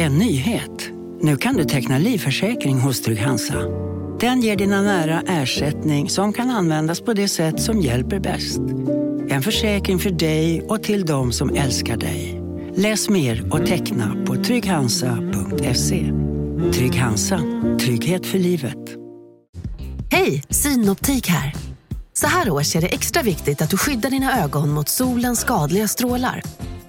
En nyhet. Nu kan du teckna livförsäkring hos Trygg-Hansa. Den ger dina nära ersättning som kan användas på det sätt som hjälper bäst. En försäkring för dig och till de som älskar dig. Läs mer och teckna på trygghansa.se. Trygg Hansa. Trygghet för livet. Hej, Synoptik här. Så här års är det extra viktigt att du skyddar dina ögon mot solens skadliga strålar.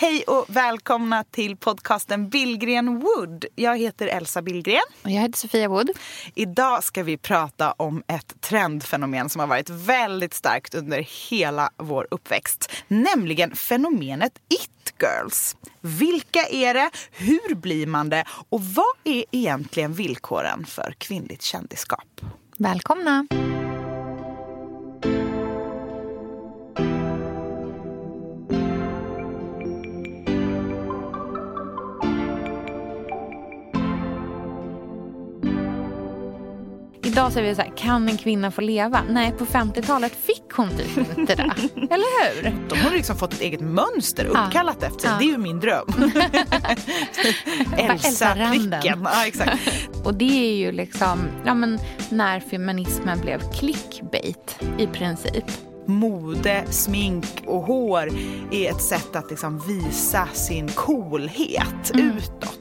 Hej och välkomna till podcasten Billgren Wood. Jag heter Elsa Billgren. Och jag heter Sofia Wood. Idag ska vi prata om ett trendfenomen som har varit väldigt starkt under hela vår uppväxt. Nämligen fenomenet it girls. Vilka är det? Hur blir man det? Och vad är egentligen villkoren för kvinnligt kändisskap? Välkomna! Idag säger vi så här, kan en kvinna få leva? Nej, på 50-talet fick hon typ inte det. Eller hur? De har liksom fått ett eget mönster uppkallat ja. efter sig. Ja. Det är ju min dröm. Elsa-pricken. Ja, exakt. Och det är ju liksom ja, men när feminismen blev clickbait i princip mode, smink och hår är ett sätt att liksom visa sin coolhet mm. utåt.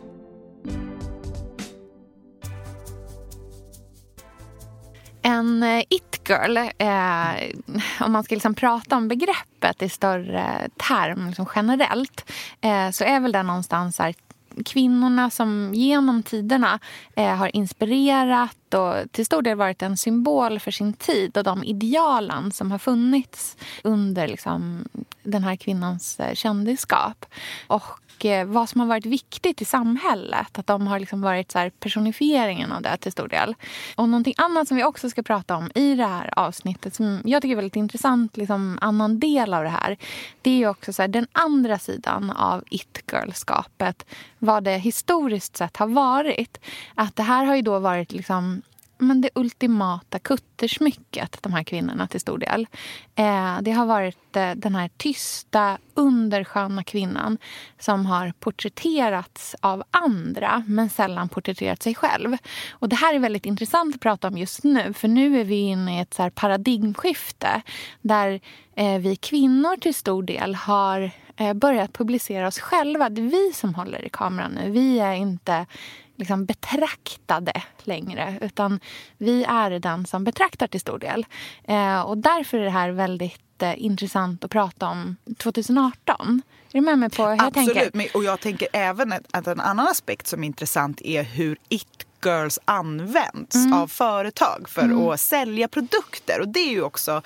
En it-girl, eh, eh om man ska liksom prata om begreppet i större term liksom generellt eh, så är väl det någonstans här, kvinnorna som genom tiderna eh, har inspirerat och till stor del varit en symbol för sin tid och de idealen som har funnits under liksom, den här kvinnans eh, kändisskap. Och och eh, vad som har varit viktigt i samhället. Att de har liksom varit så personifieringen av det till stor del. Och någonting annat som vi också ska prata om i det här avsnittet som jag tycker är väldigt intressant, liksom annan del av det här. Det är också så här, den andra sidan av it-girlskapet. Vad det historiskt sett har varit. Att det här har ju då varit liksom men det ultimata kuttersmycket, de här kvinnorna till stor del. Eh, det har varit eh, den här tysta, undersköna kvinnan som har porträtterats av andra men sällan porträtterat sig själv. Och Det här är väldigt intressant att prata om just nu för nu är vi inne i ett så paradigmskifte där eh, vi kvinnor till stor del har eh, börjat publicera oss själva. Det är vi som håller i kameran nu. Vi är inte liksom betraktade längre. Utan vi är den som betraktar till stor del. Eh, och därför är det här väldigt eh, intressant att prata om 2018. Är du med mig på hur Absolut, jag tänker? Men, och jag tänker även att en annan aspekt som är intressant är hur it girls används mm. av företag för mm. att sälja produkter. Och det är ju också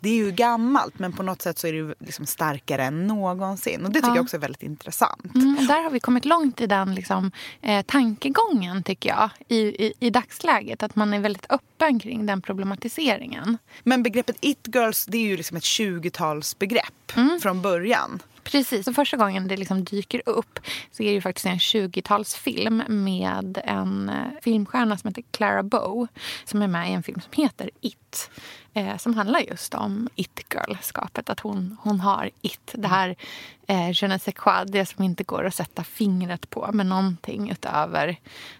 det är ju gammalt men på något sätt så är det liksom starkare än någonsin. Och det tycker ja. jag också är väldigt intressant. Mm, där har vi kommit långt i den liksom, eh, tankegången tycker jag i, i, i, dagsläget. Att man är väldigt öppen kring den problematiseringen. Men begreppet it girls det är ju liksom ett 20-talsbegrepp mm. från början. Precis. Så första gången det liksom dyker upp så är det faktiskt en 20-talsfilm med en eh, filmstjärna som heter Clara Bow som är med i en film som heter It eh, som handlar just om it-girl-skapet. Att hon, hon har it. Det här eh, je ne sais quoi, det som inte går att sätta fingret på med någonting utöver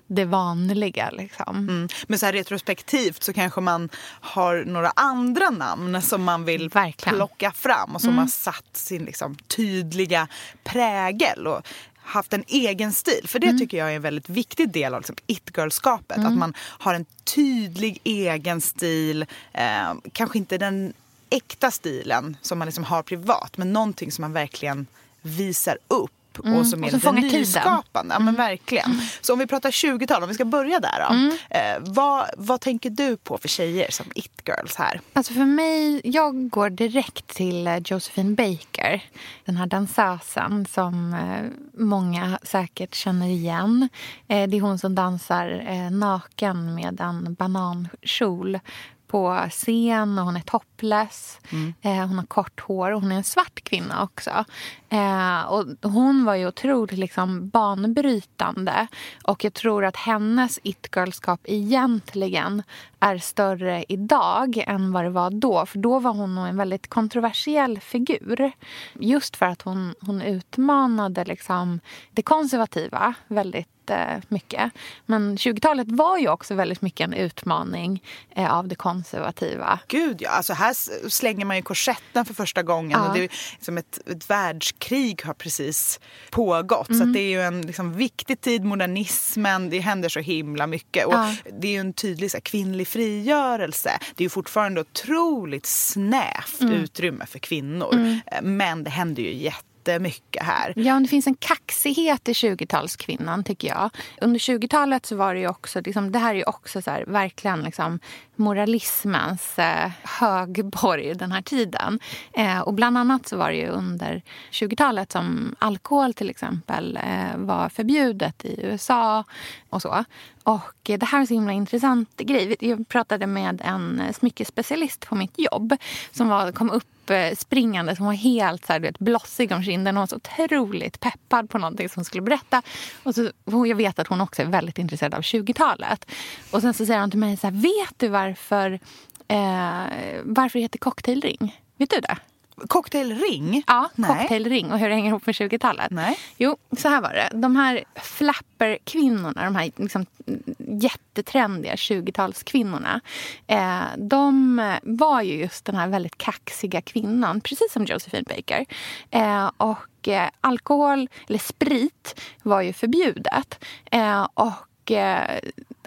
det vanliga. Liksom. Mm. Men så här retrospektivt så kanske man har några andra namn som man vill Verkligen. plocka fram och som mm. har satt sin liksom, tydliga prägel. Och haft en egen stil. För det mm. tycker jag är en väldigt viktig del av liksom it-girl-skapet. Mm. Att man har en tydlig egen stil. Eh, kanske inte den äkta stilen som man liksom har privat. Men någonting som man verkligen visar upp mm. och som är och lite nyskapande. Ja, men mm. verkligen. Mm. Så om vi pratar 20-tal, om vi ska börja där då. Mm. Eh, vad, vad tänker du på för tjejer som it-girls här? Alltså för mig, jag går direkt till eh, Josephine Baker. Den här dansösen som eh, många säkert känner igen. Eh, det är hon som dansar naken med en banankjol på scen och hon är topless. Mm. Eh, hon har kort hår och hon är en svart kvinna också. Eh, och hon var ju otroligt liksom banbrytande. Och jag tror att hennes it-girlskap egentligen är större idag än vad det var då. För då var hon nog en väldigt kontroversiell figur. Just för att hon, hon utmanade liksom det konservativa väldigt jättemycket. Men 20-talet var ju också väldigt mycket en utmaning eh, av det konservativa. Gud ja, alltså här slänger man ju korsetten för första gången. Ja. Och det är som ett, ett världskrig har precis pågått. Mm. Så det är ju en liksom, viktig tid, modernismen, det händer så himla mycket. Och ja. Det är ju en tydlig så här, kvinnlig frigörelse. Det är ju fortfarande otroligt snävt mm. utrymme för kvinnor. Mm. Eh, men det händer ju jätte jättemycket här. Ja, det finns en kaxighet i 20-talskvinnan tycker jag. Under 20-talet så var det ju också, liksom, det här är ju också så här, verkligen liksom moralismens eh, högborg den här tiden. Eh, och bland annat så var det ju under 20-talet som alkohol till exempel eh, var förbjudet i USA och så. Och det här är en så himla intressant grej. Jag pratade med en smyckespecialist på mitt jobb som var, kom upp eh, springande. Hon var helt så här, vet, blossig om kinden. Hon var så otroligt peppad på någonting som hon skulle berätta. Och så, jag vet att hon också är väldigt intresserad av 20-talet. Och sen så säger hon till mig så här, vet du varför, eh, varför det heter cocktailring? Vet du det? Cocktailring? Ja, cocktailring och hur det hänger ihop med 20-talet. Nej. Jo, så här var det. De här flapperkvinnorna, de här liksom jättetrendiga 20-talskvinnorna. Eh, de var ju just den här väldigt kaxiga kvinnan, precis som Josephine Baker. Eh, och eh, alkohol, eller sprit, var ju förbjudet. Eh, och eh,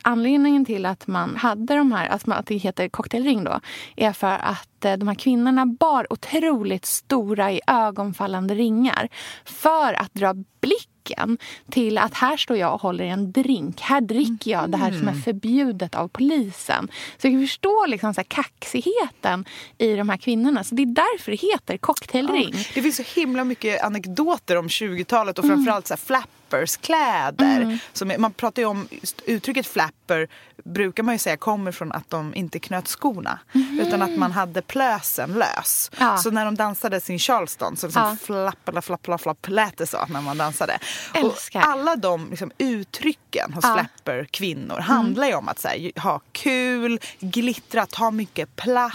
anledningen till att man hade de här, alltså att det heter cocktailring då, är för att eh, de här kvinnorna bar otroligt stora i ögonfallande ringar för att dra blicken till att här står jag och håller i en drink. Här dricker jag det här som är mm. förbjudet av polisen. Så jag förstår liksom så här kaxigheten i de här kvinnorna. Så det är därför det heter cocktailring. Ja, det finns så himla mycket anekdoter om 20-talet och framförallt så här flap flapperskläder. Mm. Som, man pratar ju om uttrycket flapper brukar man ju säga kommer från att de inte knöt skorna. Mm. Utan att man hade plösen lös. Ja. Så när de dansade sin charleston så liksom ja. flappala flappala flapp lät det så när man dansade. Älskar. Och alla de liksom, uttrycken hos ja. flapperkvinnor mm. handlar ju om att här, ha kul, glittra, ta mycket plats,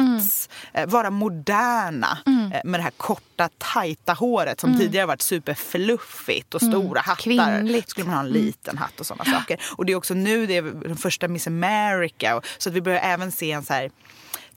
mm. eh, vara moderna mm. eh, med det här korta tajta håret som mm. tidigare varit superfluffigt och mm. stora hattar. Kvinnligt. Skulle man ha en liten hatt och sådana saker. Och det är också nu det är den första Miss America. Så att vi börjar även se en så här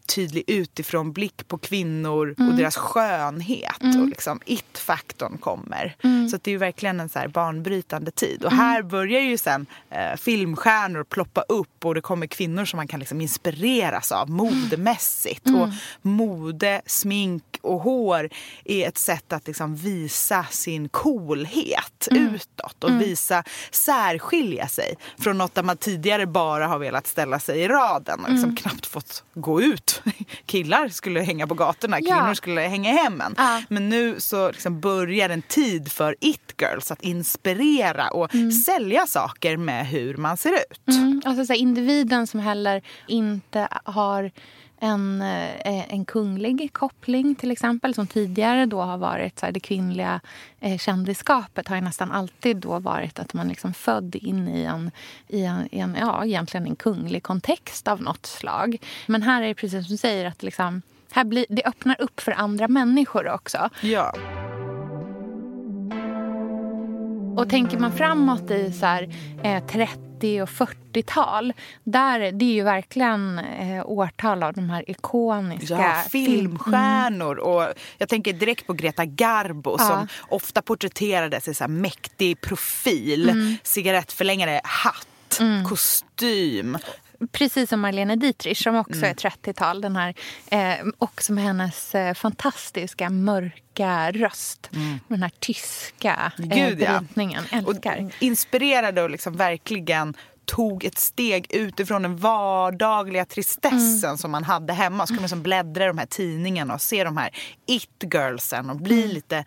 tydlig utifrån blick på kvinnor mm. och deras skönhet. Mm. Och liksom it-faktorn kommer. Mm. Så det är ju verkligen en så här banbrytande tid. Och här börjar ju sen eh, filmstjärnor ploppa upp och det kommer kvinnor som man kan liksom inspireras av modemässigt. Mm. Och mode, smink och hår är ett sätt att liksom visa sin coolhet mm. utåt och mm. visa särskilja sig från något där man tidigare bara har velat ställa sig i raden och liksom knappt fått gå ut killar skulle hänga på gatorna, kvinnor ja. skulle hänga i hemmen. Ja. Men nu så liksom börjar en tid för it-girls att inspirera och mm. sälja saker med hur man ser ut. Mm. Alltså så individen som heller inte har en, eh, en kunglig koppling till exempel som tidigare då har varit så här, det kvinnliga eh, kändisskapet har ju nästan alltid då varit att man liksom född in i en, i en, i en ja, egentligen en kunglig kontext av något slag. Men här är det precis som du säger att liksom, här blir, det öppnar upp för andra människor också. Ja. Och tänker man framåt i så här, eh, 30 och 40-tal, där det är ju verkligen eh, årtal av de här ikoniska... Ja, filmstjärnor. Mm. Och jag tänker direkt på Greta Garbo ja. som ofta porträtterades i så här mäktig profil, mm. cigarettförlängare, hatt, mm. kostym. Precis som Marlene Dietrich som också mm. är 30-tal. Den här, eh, också med hennes eh, fantastiska mörka röst. Mm. Den här tyska eh, Gud, brytningen. Ja. Älskar. Och inspirerade och liksom verkligen tog ett steg utifrån den vardagliga tristessen mm. som man hade hemma. Så kunde man liksom bläddra i de här tidningarna och se de här it-girlsen och bli mm. lite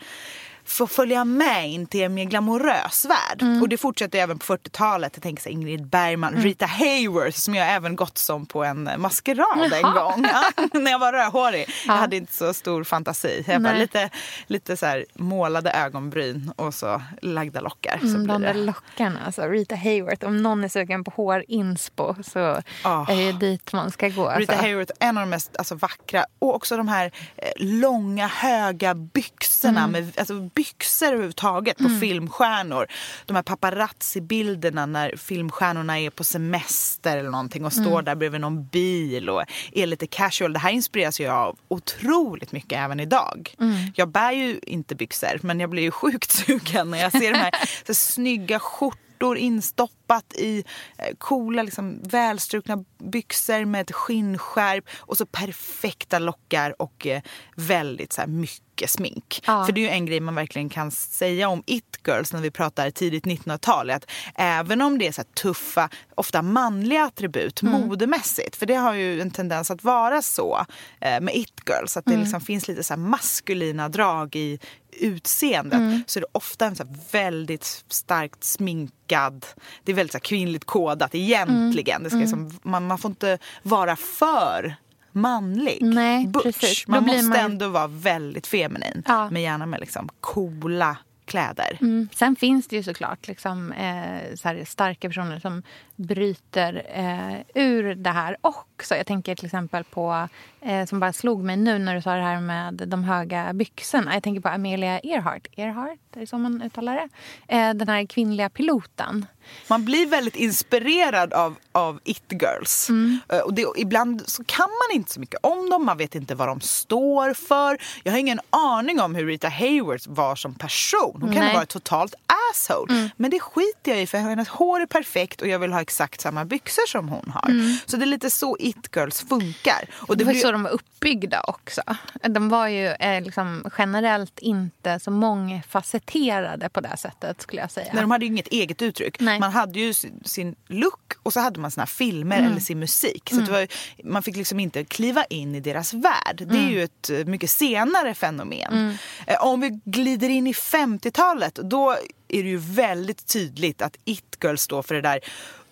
få följa med in till en mer glamorös värld. Mm. Och det fortsätter även på 40-talet. Jag tänker så Ingrid Bergman, mm. Rita Hayworth som jag även gått som på en maskerad en gång. Ja, när jag var rödhårig. Ja. Jag hade inte så stor fantasi. Jag bara lite, lite så här målade ögonbryn och så lagda lockar. Så mm, de där lockarna, alltså Rita Hayworth. Om någon är sugen på hårinspo så oh. är det dit man ska gå. Rita alltså. Hayworth, en av de mest alltså, vackra. Och också de här eh, långa höga byxorna. Mm. Med, alltså, byxor överhuvudtaget på mm. filmstjärnor. De här paparazzi-bilderna när filmstjärnorna är på semester eller någonting och står mm. där bredvid någon bil och är lite casual. Det här inspireras jag av otroligt mycket även idag. Mm. Jag bär ju inte byxor men jag blir ju sjukt sugen när jag ser de här så snygga skjortor instoppat i eh, coola, liksom, välstrukna byxor med ett skinnskärp och så perfekta lockar och eh, väldigt så här, mycket mycket smink. Ja. För det är ju en grej man verkligen kan säga om it-girls när vi pratar tidigt 1900-tal. Att även om det är så tuffa, ofta manliga attribut mm. modemässigt. För det har ju en tendens att vara så eh, med it-girls. Att det mm. liksom finns lite så maskulina drag i utseendet. Mm. Så är det ofta en så väldigt starkt sminkad, det är väldigt så kvinnligt kodat egentligen. Det ska mm. liksom, man, man får inte vara för manlig. Nej, Butch. Precis. Man måste man... ändå vara väldigt feminin. Ja. Men gärna med liksom coola kläder. Mm. Sen finns det ju såklart liksom, eh, så starka personer som bryter eh, ur det här också. Jag tänker till exempel på, eh, som bara slog mig nu när du sa det här med de höga byxorna. Jag tänker på Amelia Earhart. Earhart, är det så man uttalar det? Eh, den här kvinnliga piloten. Man blir väldigt inspirerad av, av it-girls. Mm. Eh, och det, ibland så kan man inte så mycket om dem, man vet inte vad de står för. Jag har ingen aning om hur Rita Hayworth var som person. Hon kan Nej. vara ett totalt asshole. Mm. Men det skiter jag i för hennes hår är perfekt och jag vill ha exakt samma byxor som hon har. Mm. Så det är lite så it-girls funkar. Och det, det var blir... så de var uppbyggda också. De var ju eh, liksom generellt inte så mångfacetterade på det sättet skulle jag säga. Nej, de hade ju inget eget uttryck. Nej. Man hade ju sin look och så hade man sina filmer mm. eller sin musik. Så mm. var, man fick liksom inte kliva in i deras värld. Det är mm. ju ett eh, mycket senare fenomen. Mm. Eh, om vi glider in i 50-talet då är det ju väldigt tydligt att it-girl står för det där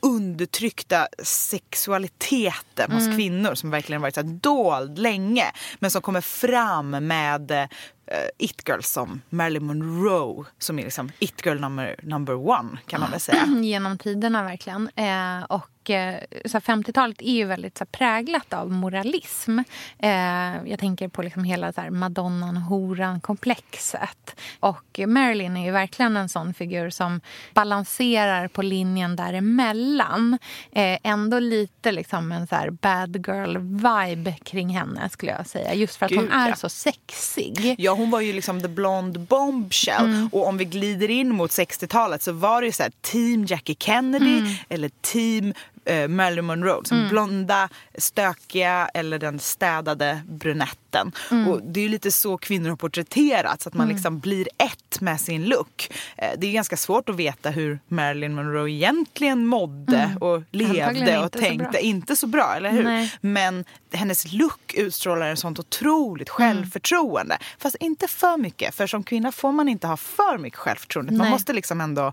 undertryckta sexualiteten mm. hos kvinnor som verkligen varit så dold länge men som kommer fram med uh, it-girls som Marilyn Monroe som är liksom it-girl number, number one kan man väl säga. Genom tiderna verkligen. Eh, och Eh, 50-talet är ju väldigt så här, präglat av moralism. Eh, jag tänker på liksom hela så här, madonnan horan-komplexet. Och Marilyn är ju verkligen en sån figur som balanserar på linjen däremellan. Eh, ändå lite liksom en så här bad girl-vibe kring henne skulle jag säga. Just för att Gud, hon är ja. så sexig. Ja, hon var ju liksom the blonde bombshell. Mm. Och om vi glider in mot 60-talet så var det ju så här, team Jackie Kennedy mm. eller team eh, Marilyn Monroe. Som mm. blonda, stökiga eller den städade brunetten. Mm. Och det är lite så kvinnor har porträtterats. Att man mm. liksom blir ett med sin look. Eh, det är ganska svårt att veta hur Marilyn Monroe egentligen mådde mm. och levde och tänkte. Så inte så bra, eller hur? Nej. Men hennes look utstrålar en sånt otroligt mm. självförtroende. Fast inte för mycket. För som kvinna får man inte ha för mycket självförtroende. Man måste liksom ändå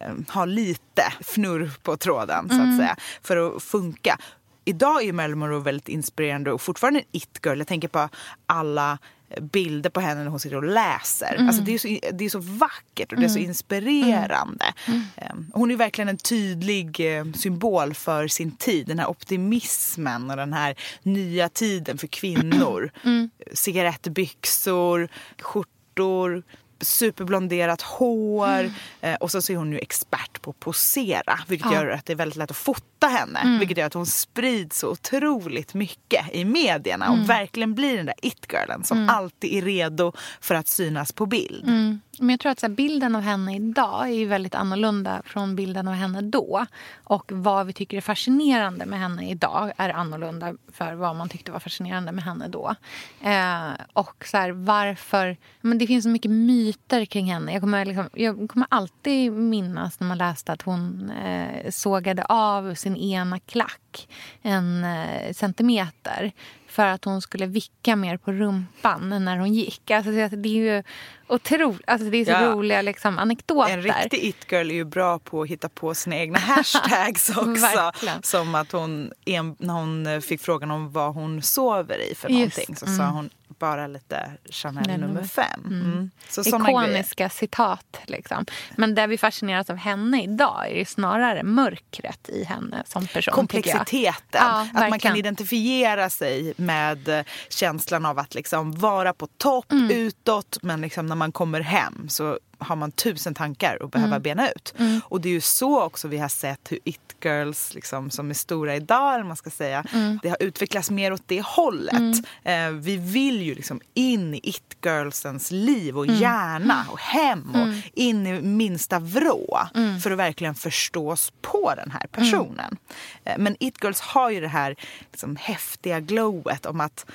eh, ha lite fnurr på tråden så att mm. säga för att funka. Idag är Marilyn Monroe väldigt inspirerande och fortfarande en it-girl. Jag tänker på alla bilder på henne när hon sitter och läser. Mm. Alltså det, är så, det är så vackert och det är så mm. inspirerande. Mm. Ehm, hon är verkligen en tydlig eh, symbol för sin tid. Den här optimismen och den här nya tiden för kvinnor. Mm. Cigarettbyxor, skjortor, superblonderat hår. Mm. Eh, och så är hon ju expert på att posera. Vilket ja. gör att det är väldigt lätt att fota henne. Mm. Vilket gör att hon sprids så otroligt mycket i medierna. Mm. Och verkligen blir den där it-girlen som mm. alltid är redo för att synas på bild. Mm. Men jag tror att så här, bilden av henne idag är väldigt annorlunda från bilden av henne då. Och vad vi tycker är fascinerande med henne idag är annorlunda för vad man tyckte var fascinerande med henne då. Eh, och så här, varför... Men det finns så mycket myter myter kring henne. Jag kommer, liksom, jag kommer alltid minnas när man läste att hon eh, sågade av sin ena klack en eh, centimeter för att hon skulle vicka mer på rumpan när hon gick. Alltså, det är ju otroligt, alltså, det är så ja. roliga liksom, anekdoter. En riktig it-girl är ju bra på att hitta på sina egna hashtags också. Som att hon, när hon fick frågan om vad hon sover i för någonting så mm. sa hon bara lite Chanel Nej, nummer fem. Mm. Mm. Så Ikoniska citat. Liksom. Men det vi fascineras av henne idag är snarare mörkret i henne som person. Komplexiteten. Ja, att man kan identifiera sig med känslan av att liksom vara på topp mm. utåt men liksom när man kommer hem så har man tusen tankar och behöver mm. bena ut. Mm. Och det är ju så också vi har sett hur it-girls liksom, som är stora idag, man ska säga, mm. det har utvecklats mer åt det hållet. Mm. Eh, vi vill ju liksom in i it-girlsens liv och mm. hjärna och hem och mm. in i minsta vrå för att verkligen förstås på den här personen. Eh, men it-girls har ju det här liksom, häftiga glowet om att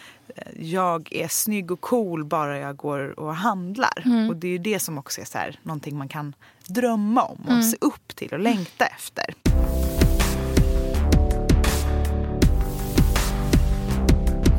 jag är snygg och cool bara jag går och handlar. Mm. Och det är ju det som också är så här, någonting man kan drömma om och mm. se upp till och längta efter.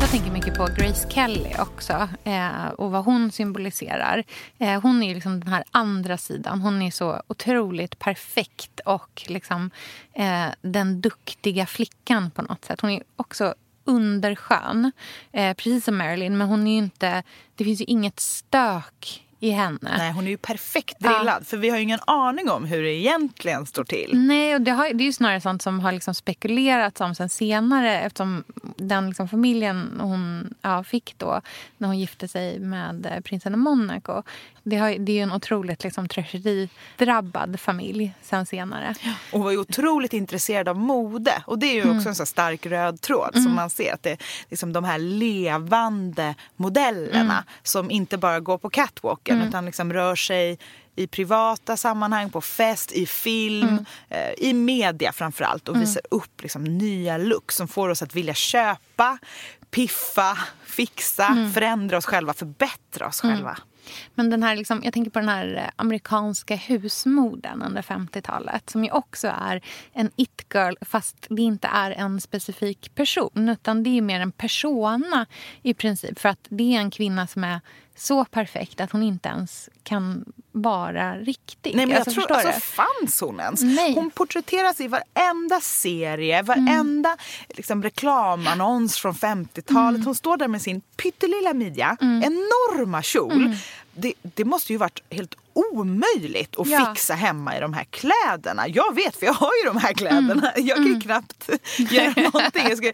Jag tänker mycket på Grace Kelly också eh, och vad hon symboliserar. Eh, hon är liksom den här andra sidan. Hon är så otroligt perfekt och liksom, eh, den duktiga flickan på något sätt. Hon är också underskön, eh, precis som Marilyn. Men hon är inte, det finns ju inget stök i henne. Nej, hon är ju perfekt drillad. Ja. För vi har ju ingen aning om hur det egentligen står till. Nej, och det, har, det är ju snarare sånt som har liksom spekulerats om sen senare eftersom den liksom familjen hon ja, fick då när hon gifte sig med eh, prinsen av Monaco. Det, har, det är en otroligt liksom, tragedidrabbad familj sen senare. Och var ju otroligt intresserad av mode. Och det är ju mm. också en så stark röd tråd mm. som man ser. att det är liksom de här levande modellerna mm. som inte bara går på catwalken mm. utan liksom rör sig i privata sammanhang, på fest, i film, mm. eh, i media framförallt och mm. visar upp liksom, nya looks som får oss att vilja köpa, piffa, fixa, mm. förändra oss själva, förbättra oss mm. själva. Men den här, liksom, jag tänker på den här eh, amerikanska husmorden under 50-talet som ju också är en it-girl fast det inte är en specifik person utan det är mer en persona i princip. För att det är en kvinna som är så perfekt att hon inte ens kan vara riktig. Nej, men jag alltså, tror, alltså, fanns hon ens? Nej. Hon porträtteras i varenda serie, varenda mm. liksom, reklamannons från 50-talet. Mm. Hon står där med sin pyttelilla midja, mm. enorma kjol. Mm. Det, det måste ju varit helt omöjligt att ja. fixa hemma i de här kläderna. Jag vet för jag har ju de här kläderna. Mm. Jag kan mm. knappt göra någonting. Jag skulle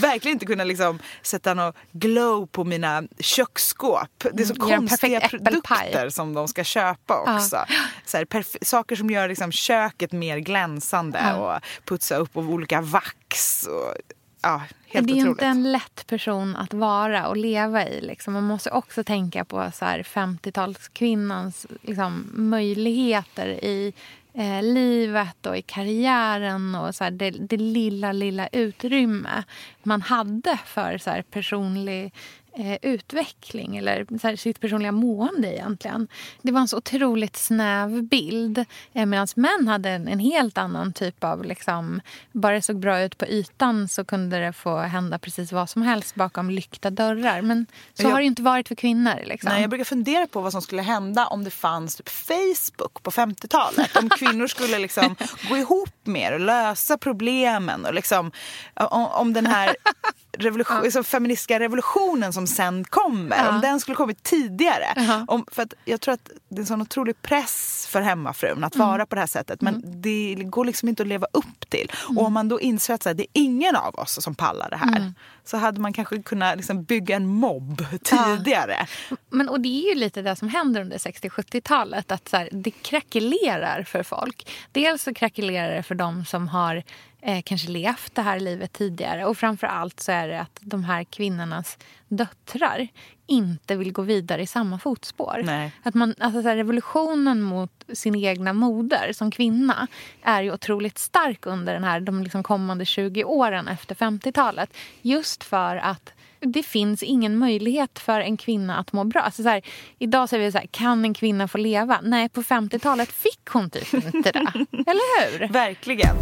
verkligen inte kunna liksom sätta något glow på mina köksskåp. Det är så mm. konstiga produkter som de ska köpa också. Ja. Så här, saker som gör liksom köket mer glänsande ja. och putsa upp av olika vax. Och, ja, helt det är otroligt. inte en lätt person att vara och leva i. Liksom. Man måste också tänka på 50-talskvinnans liksom, möjligheter i eh, livet och i karriären och så här, det, det, lilla, lilla utrymme man hade för så här, personlig eh, utveckling eller här, sitt personliga mående egentligen. Det var en så otroligt snäv bild. Eh, Medan män hade en, en, helt annan typ av... Liksom, bara det såg bra ut på ytan så kunde det få hända precis vad som helst bakom lyckta dörrar. Men så jag, har det inte varit för kvinnor. Liksom. Nej, jag brukar fundera på vad som skulle hända om det fanns typ Facebook på 50-talet. Om kvinnor skulle liksom gå ihop mer och lösa problemen. Och liksom, om, om den här revolution, liksom feministiska revolutionen som sen kommer, ja. om den skulle kommit tidigare. Uh-huh. Om, för att jag tror att det är en sån otrolig press för hemmafrun att mm. vara på det här sättet. Men mm. det går liksom inte att leva upp till. Mm. Och om man då inser att så här, det är ingen av oss som pallar det här. Så hade man kanske kunnat liksom bygga en mobb tidigare. Ja. Men, och det är ju lite det som händer under 60-70-talet. Att så här, det krackelerar för folk. Dels så krackelerar det för de som har eh, kanske levt det här livet tidigare. Och framför allt så är det att de här kvinnornas döttrar inte vill gå vidare i samma fotspår. Nej. Att man, alltså så här, revolutionen mot sin egna moder som kvinna är ju otroligt stark under den här, de liksom kommande 20 åren efter 50-talet. Just för att det finns ingen möjlighet för en kvinna att må bra. Alltså så här, idag säger vi så här, kan en kvinna få leva? Nej, på 50-talet fick hon typ inte det. Eller hur? Verkligen.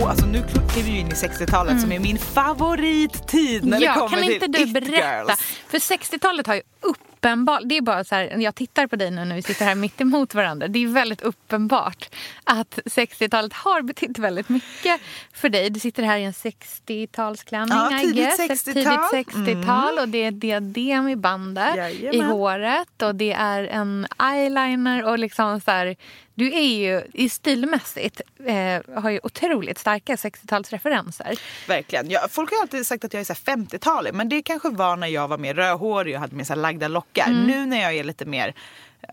Och alltså nu kliver vi in i 60-talet mm. som är min favorittid när ja, det kommer till Kan inte du berätta? För 60-talet har ju upp uppenbart, det är bara så här, jag tittar på dig nu när vi sitter här mitt emot varandra. Det är väldigt uppenbart att 60-talet har betytt väldigt mycket för dig. Du sitter här i en 60-talsklänning, ja, tidigt 60-tal. Tidigt 60-tal mm. och det är diadem i bandet Jajamän. i håret och det är en eyeliner och liksom så här, du är ju i stilmässigt eh, har ju otroligt starka 60-talsreferenser. Verkligen. Ja, folk har alltid sagt att jag är 50-talig men det kanske var när jag var mer rödhårig och hade mer så lagda lockar. Mm. Nu när jag är lite mer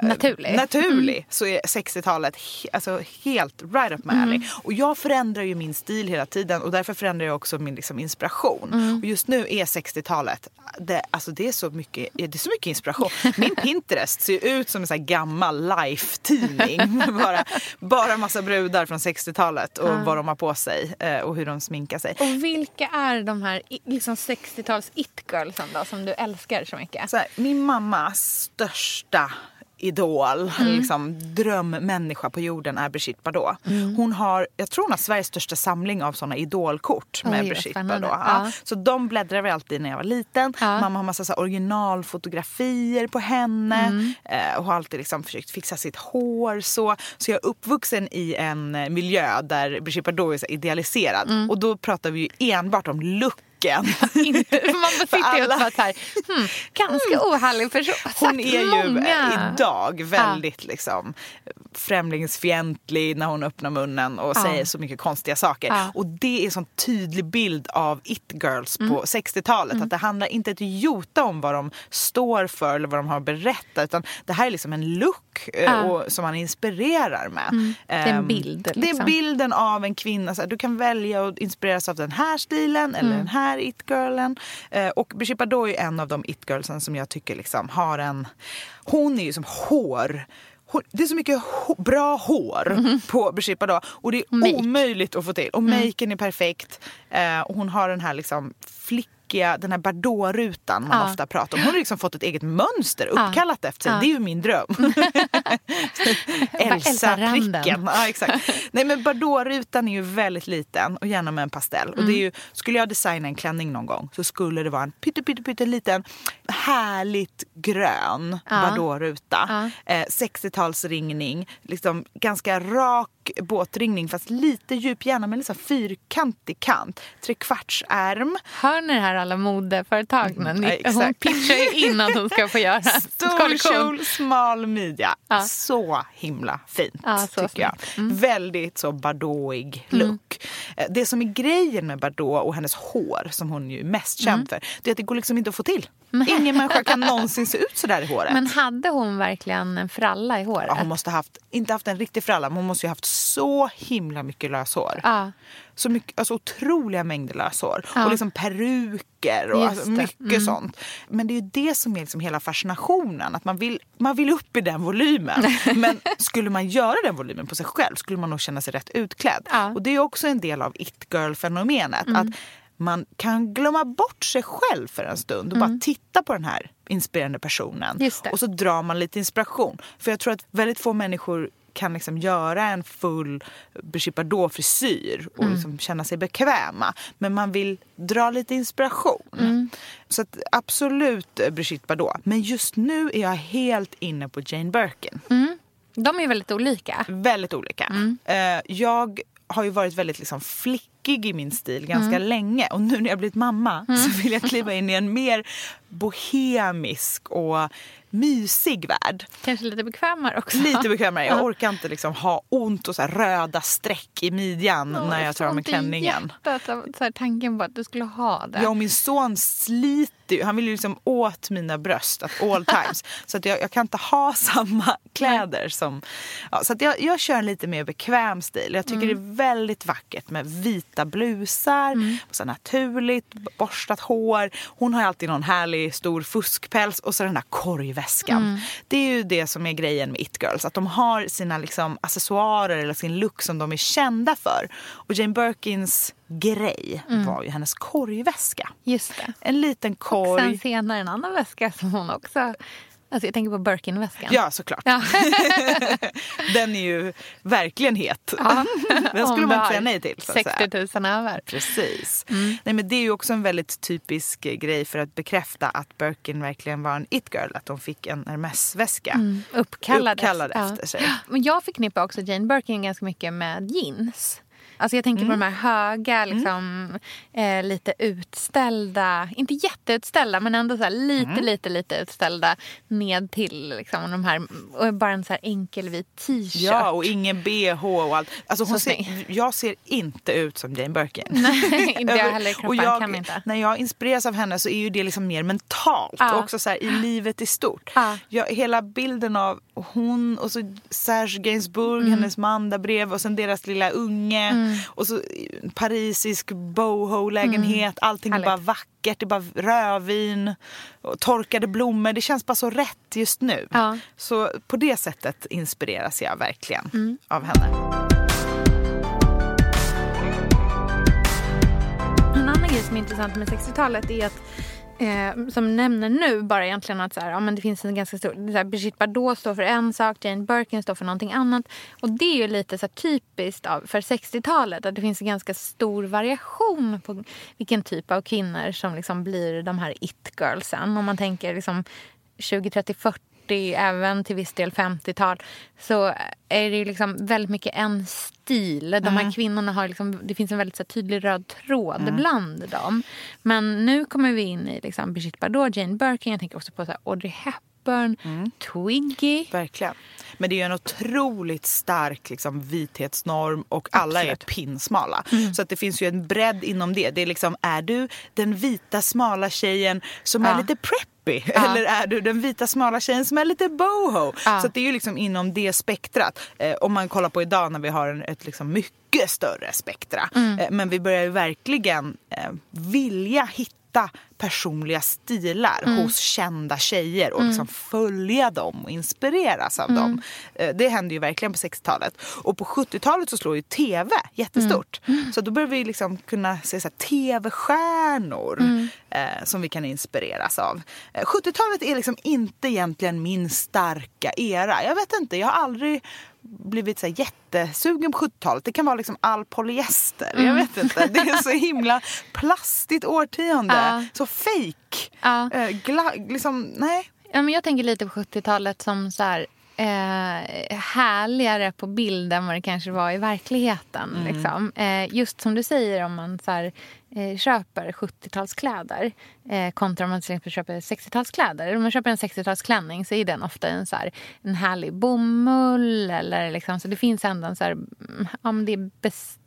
naturlig, naturlig mm. så är 60-talet alltså, helt right up my alley. Mm. Och jag förändrar ju min stil hela tiden och därför förändrar jag också min liksom, inspiration. Mm. Och just nu är 60-talet, det, alltså, det, är så mycket, det är så mycket inspiration. Min Pinterest ser ut som en sån gammal life-tidning. bara, bara massa brudar från 60-talet och vad de har på sig eh, och hur de sminkar sig. Och vilka är de här liksom 60-tals it-girlsen då som du älskar så mycket? Så här, min mammas största idol, mm. liksom, drömmänniska på jorden är Brigitte Bardot. Mm. Hon har, jag tror hon har Sveriges största samling av såna idolkort med Oj, Brigitte Bardot. Ja. Så de bläddrar vi alltid när jag var liten. Ja. Mamma har massa så originalfotografier på henne mm. eh, och har alltid liksom försökt fixa sitt hår så. Så jag är uppvuxen i en miljö där Brigitte Bardot är idealiserad. Mm. Och då pratar vi ju enbart om look blicken. man sitter ju och här, hmm, ganska mm. ohärlig person. Hon är ju många. idag väldigt ja. liksom, främlingsfientlig när hon öppnar munnen och ja. säger så mycket konstiga saker. Ja. Och det är en sån tydlig bild av it-girls mm. på 60-talet. Mm. Att det handlar inte ett jota om vad de står för eller vad de har berättat. Utan det här är liksom en look eh, och, som man inspirerar med. Mm. Det är en ehm, bild. Liksom. Det är bilden av en kvinna. Så här, du kan välja att inspireras av den här stilen eller mm. den här it-girlen. Eh, och Brigitte Bardot är en av de it-girlsen som jag tycker liksom har en... Hon är ju som hår det är så mycket bra hår mm. på Brigitte Bardot och det är Make. omöjligt att få till. Och mm. maken är perfekt. Eh, och hon har den här liksom flick tråkiga, den här Bardot-rutan man ja. ofta pratar om. Hon har liksom fått ett eget mönster uppkallat ja. efter sig. Ja. Det är ju min dröm. Elsa-pricken. Ja, exakt. Nej men Bardot-rutan är ju väldigt liten och gärna med en pastell. Mm. Och det är ju, skulle jag designa en klänning någon gång så skulle det vara en pytte, pytte, pytte liten härligt grön ja. Bardot-ruta. Eh, 60-talsringning, liksom ganska rak båtringning fast lite djup, gärna med liksom fyrkantig kant. Trekvartsärm. Hör ni det här alla modeföretagen? Mm, ja, hon pitchar ju in att hon ska få göra Stor kjol, smal midja. Ja. Så himla fint ja, så tycker jag. Mm. Väldigt så Bardotig mm. look. Mm. Det som är grejen med Bardot och hennes hår som hon ju är mest känd mm. för det är att det går liksom inte att få till. Ingen människa kan någonsin se ut så där i håret. Men hade hon verkligen en fralla i håret? Ja, hon måste haft, inte haft en riktig fralla, men hon måste ju haft så himla mycket löshår. Ja. Så mycket, alltså otroliga mängder löshår. Ja. Och liksom peruker och alltså mycket mm. sånt. Men det är ju det som är liksom hela fascinationen. Att man vill, man vill upp i den volymen. men skulle man göra den volymen på sig själv skulle man nog känna sig rätt utklädd. Ja. Och det är också en del av it-girl-fenomenet. Mm. Att man kan glömma bort sig själv för en stund och mm. bara titta på den här inspirerande personen. Och så drar man lite inspiration. För jag tror att väldigt få människor kan liksom göra en full Brigitte Bardot-frisyr och mm. liksom känna sig bekväma. Men man vill dra lite inspiration. Mm. Så att, absolut Brigitte Bardot. Men just nu är jag helt inne på Jane Birkin. Mm. De är väldigt olika. Väldigt olika. Mm. Uh, jag har ju varit väldigt liksom flickig i min stil ganska mm. länge. Och nu när jag blivit mamma mm. så vill jag kliva in i en mer bohemisk och mysig värld. Kanske lite bekvämare också. Lite bekvämare. Jag orkar inte liksom ha ont och så röda streck i midjan oh, när jag tar av mig klänningen. Hjärtat, så här, tanken på att du skulle ha det. Ja, och min son sliter ju. Han vill ju liksom åt mina bröst at all times. så att jag, jag, kan inte ha samma kläder som... Ja, så att jag, jag kör en lite mer bekväm stil. Jag tycker mm. det är väldigt vackert med vita blusar, mm. så naturligt, borstat hår. Hon har alltid någon härlig vanlig stor fuskpäls och så den där korgväskan. Mm. Det är ju det som är grejen med It Girls. Att de har sina liksom accessoarer eller sin look som de är kända för. Och Jane Birkins grej mm. var ju hennes korgväska. Just det. En liten korg. Och sen senare en annan väska som hon också Alltså jag tänker på Birkin-väskan. Ja, såklart. Ja. den är ju verkligen het. Ja. Den skulle man inte säga nej till. 60 000 över. Precis. Mm. Nej, men det är ju också en väldigt typisk grej för att bekräfta att Birkin verkligen var en it-girl. Att de fick en Hermes-väska mm. uppkallad, uppkallad efter sig. Men jag förknippar också Jane Birkin ganska mycket med jeans. Alltså jag tänker mm. på de här höga, mm. liksom, mm. eh, lite utställda, inte jätteutställda men ändå så lite, mm. lite, lite utställda ned till liksom, de här, och bara en så här enkel vit t-shirt. Ja, och ingen bh och allt. Alltså hon ser, jag ser inte ut som Jane Birkin. Nej, inte jag heller. Kroppen och jag, kan inte. När jag inspireras av henne så är ju det liksom mer mentalt ja. och också så här, i livet i stort. Ja. Jag, hela bilden av hon och så Serge Gainsbourg, mm. hennes man där bredvid och sen deras lilla unge. Mm. Och så parisisk boho-lägenhet. Mm. Allting är bara vackert. Det är bara rödvin och torkade blommor. Det känns bara så rätt just nu. Ja. Så på det sättet inspireras jag verkligen mm. av henne. En annan grej som är intressant med 60-talet är att Eh, som nämner nu bara egentligen att så här, ja, men det finns en ganska stor... Så här, Brigitte Bardot står för en sak, Jane Birkin står för någonting annat. Och det är ju lite så här, typiskt av, för 60-talet att det finns en ganska stor variation på vilken typ av kvinnor som liksom blir de här it-girlsen. Om man tänker liksom 20, 30, 40 40, även till viss del 50-tal så är det ju liksom väldigt mycket en stil. De här mm. kvinnorna har liksom, det finns en väldigt så tydlig röd tråd mm. bland dem. Men nu kommer vi in i liksom Brigitte Bardot, Jane Birkin, jag tänker också på så Audrey Hepburn, mm. Twiggy. Verkligen. Men det är ju en otroligt stark liksom, vithetsnorm och alla Absolut. är pinsmala. Mm. Så att det finns ju en bredd inom det. Det är liksom, är du den vita smala tjejen som ja. är lite preppy Ja. Eller är du den vita smala tjejen som är lite boho? Ja. Så det är ju liksom inom det spektrat. Eh, om man kollar på idag när vi har en, ett liksom mycket större spektra. Mm. Eh, men vi börjar ju verkligen eh, vilja hitta hitta personliga stilar mm. hos kända tjejer och liksom mm. följa dem och inspireras av mm. dem. Eh, det hände ju verkligen på 60-talet. Och på 70-talet så slår ju tv jättestort. Mm. Mm. Så då börjar vi liksom kunna se tv-stjärnor eh, som vi kan inspireras av. Eh, 70-talet är liksom inte egentligen min starka era. Jag vet inte, jag har aldrig blivit så här jättesugen på 70-talet. Det kan vara liksom all polyester. Mm. Jag vet inte. Det är så himla plastigt årtionde. Ja. Så fake. Ja. Eh, liksom, nej. Ja, men jag tänker lite på 70-talet som så här, eh, härligare på bild än vad det kanske var i verkligheten. Mm. Liksom. Eh, just som du säger, om man så här, eh, köper 70-talskläder eh, kontra om man till exempel köper 60-talskläder. Om man köper en 60-talsklänning så är den ofta en, så här, en härlig bomull. Eller liksom, så det finns ändå en så här, mm, ja, det är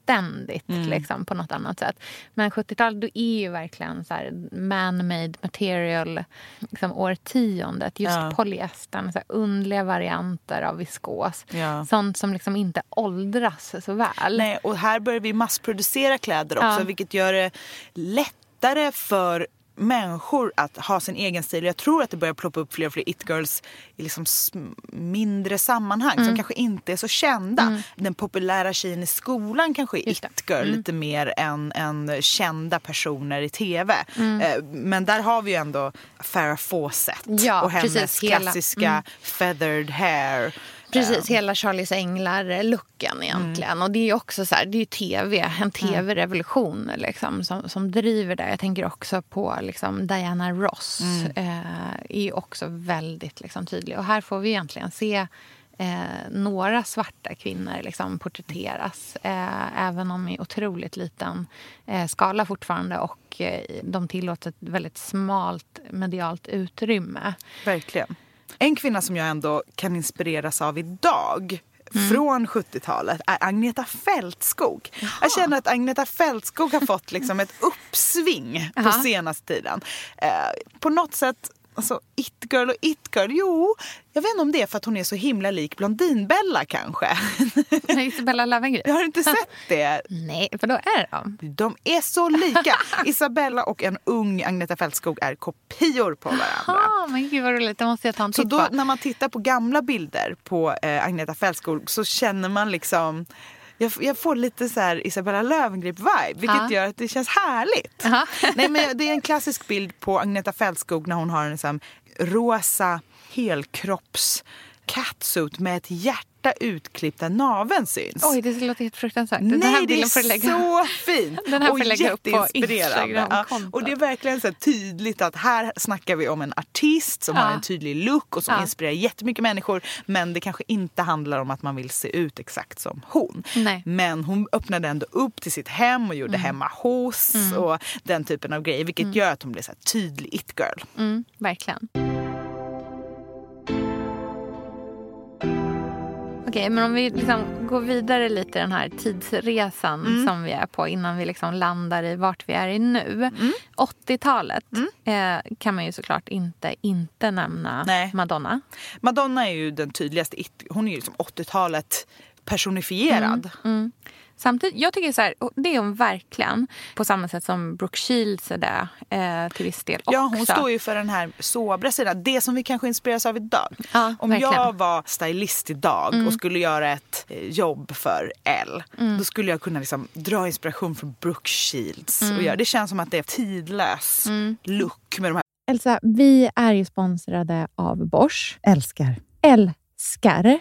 beständigt mm. liksom, på något annat sätt. Men 70-talet då är ju verkligen så man-made material liksom, årtiondet. Just ja. polyestern, så här, underliga varianter av viskos. Ja. Sånt som liksom inte åldras så väl. Nej, och här börjar vi massproducera kläder också ja. vilket gör det lättare för människor att ha sin egen stil. Jag tror att det börjar ploppa upp fler och fler it-girls i liksom mindre sammanhang mm. som kanske inte är så kända. Mm. Den populära tjejen i skolan kanske är it-girl mm. lite mer än, än kända personer i tv. Mm. Eh, men där har vi ju ändå Farrah Fawcett ja, och hennes precis, klassiska mm. feathered hair. Precis, hela Charlies Änglar-looken egentligen. Mm. Och det är också så här, det är tv, en mm. tv-revolution liksom, som, som driver det. Jag tänker också på liksom, Diana Ross. Mm. Eh, är också väldigt liksom, tydlig. Och här får vi egentligen se eh, några svarta kvinnor liksom, porträtteras. Eh, även om i otroligt liten eh, skala fortfarande. Och eh, de tillåter ett väldigt smalt medialt utrymme. Verkligen. En kvinna som jag ändå kan inspireras av idag Mm. från 70-talet är Agneta Fältskog. Jaha. Jag känner att Agneta Fältskog har fått liksom ett uppsving på senaste tiden. Eh, på något sätt Alltså it-girl och it-girl, jo. Jag vet inte om det är för att hon är så himla lik Blondinbella kanske. Isabella Löwengrip. Jag har inte sett det. Nej, för då är de. De är så lika. Isabella och en ung Agneta Fältskog är kopior på varandra. Jaha, men gud vad roligt. Det måste jag ta en så titt då, på. när man tittar på gamla bilder på eh, Agneta Fältskog så känner man liksom jag, jag får lite så här Isabella Löwengrip-vibe, vilket ja. gör att det känns härligt. Nej, men det är en klassisk bild på Agneta Fältskog när hon har en liksom, rosa helkropps catsuit med ett hjärta utklippt där naveln syns. Oj, det låter helt fruktansvärt. Nej, den här det är lägga... så fint! Den här får och lägga upp på Instagram ja, Och det är verkligen så tydligt att här snackar vi om en artist som ja. har en tydlig look och som ja. inspirerar jättemycket människor. Men det kanske inte handlar om att man vill se ut exakt som hon. Nej. Men hon öppnade ändå upp till sitt hem och gjorde mm. hemma hos mm. och den typen av grejer. Vilket mm. gör att hon blir så tydlig it-girl. Mm, verkligen. Okej, men om vi liksom går vidare lite den här tidsresan mm. som vi är på innan vi liksom landar i vart vi är i nu. Mm. 80-talet mm. eh, kan man ju såklart inte inte nämna Nej. Madonna. Madonna är ju den tydligaste. Hon är ju liksom 80-talet personifierad. Mm. Mm. Samtidigt, jag tycker så här, det är hon verkligen. På samma sätt som Brooke Shields är det eh, till viss del också. Ja, hon står ju för den här sobra sidan. Det som vi kanske inspireras av idag. Ja, Om verkligen. jag var stylist idag mm. och skulle göra ett eh, jobb för Elle. Mm. Då skulle jag kunna liksom dra inspiration från Brooke Shields. Mm. Och göra. Det känns som att det är tidlös mm. look med de här. Elsa, vi är ju sponsrade av Bosch. Älskar. Älskar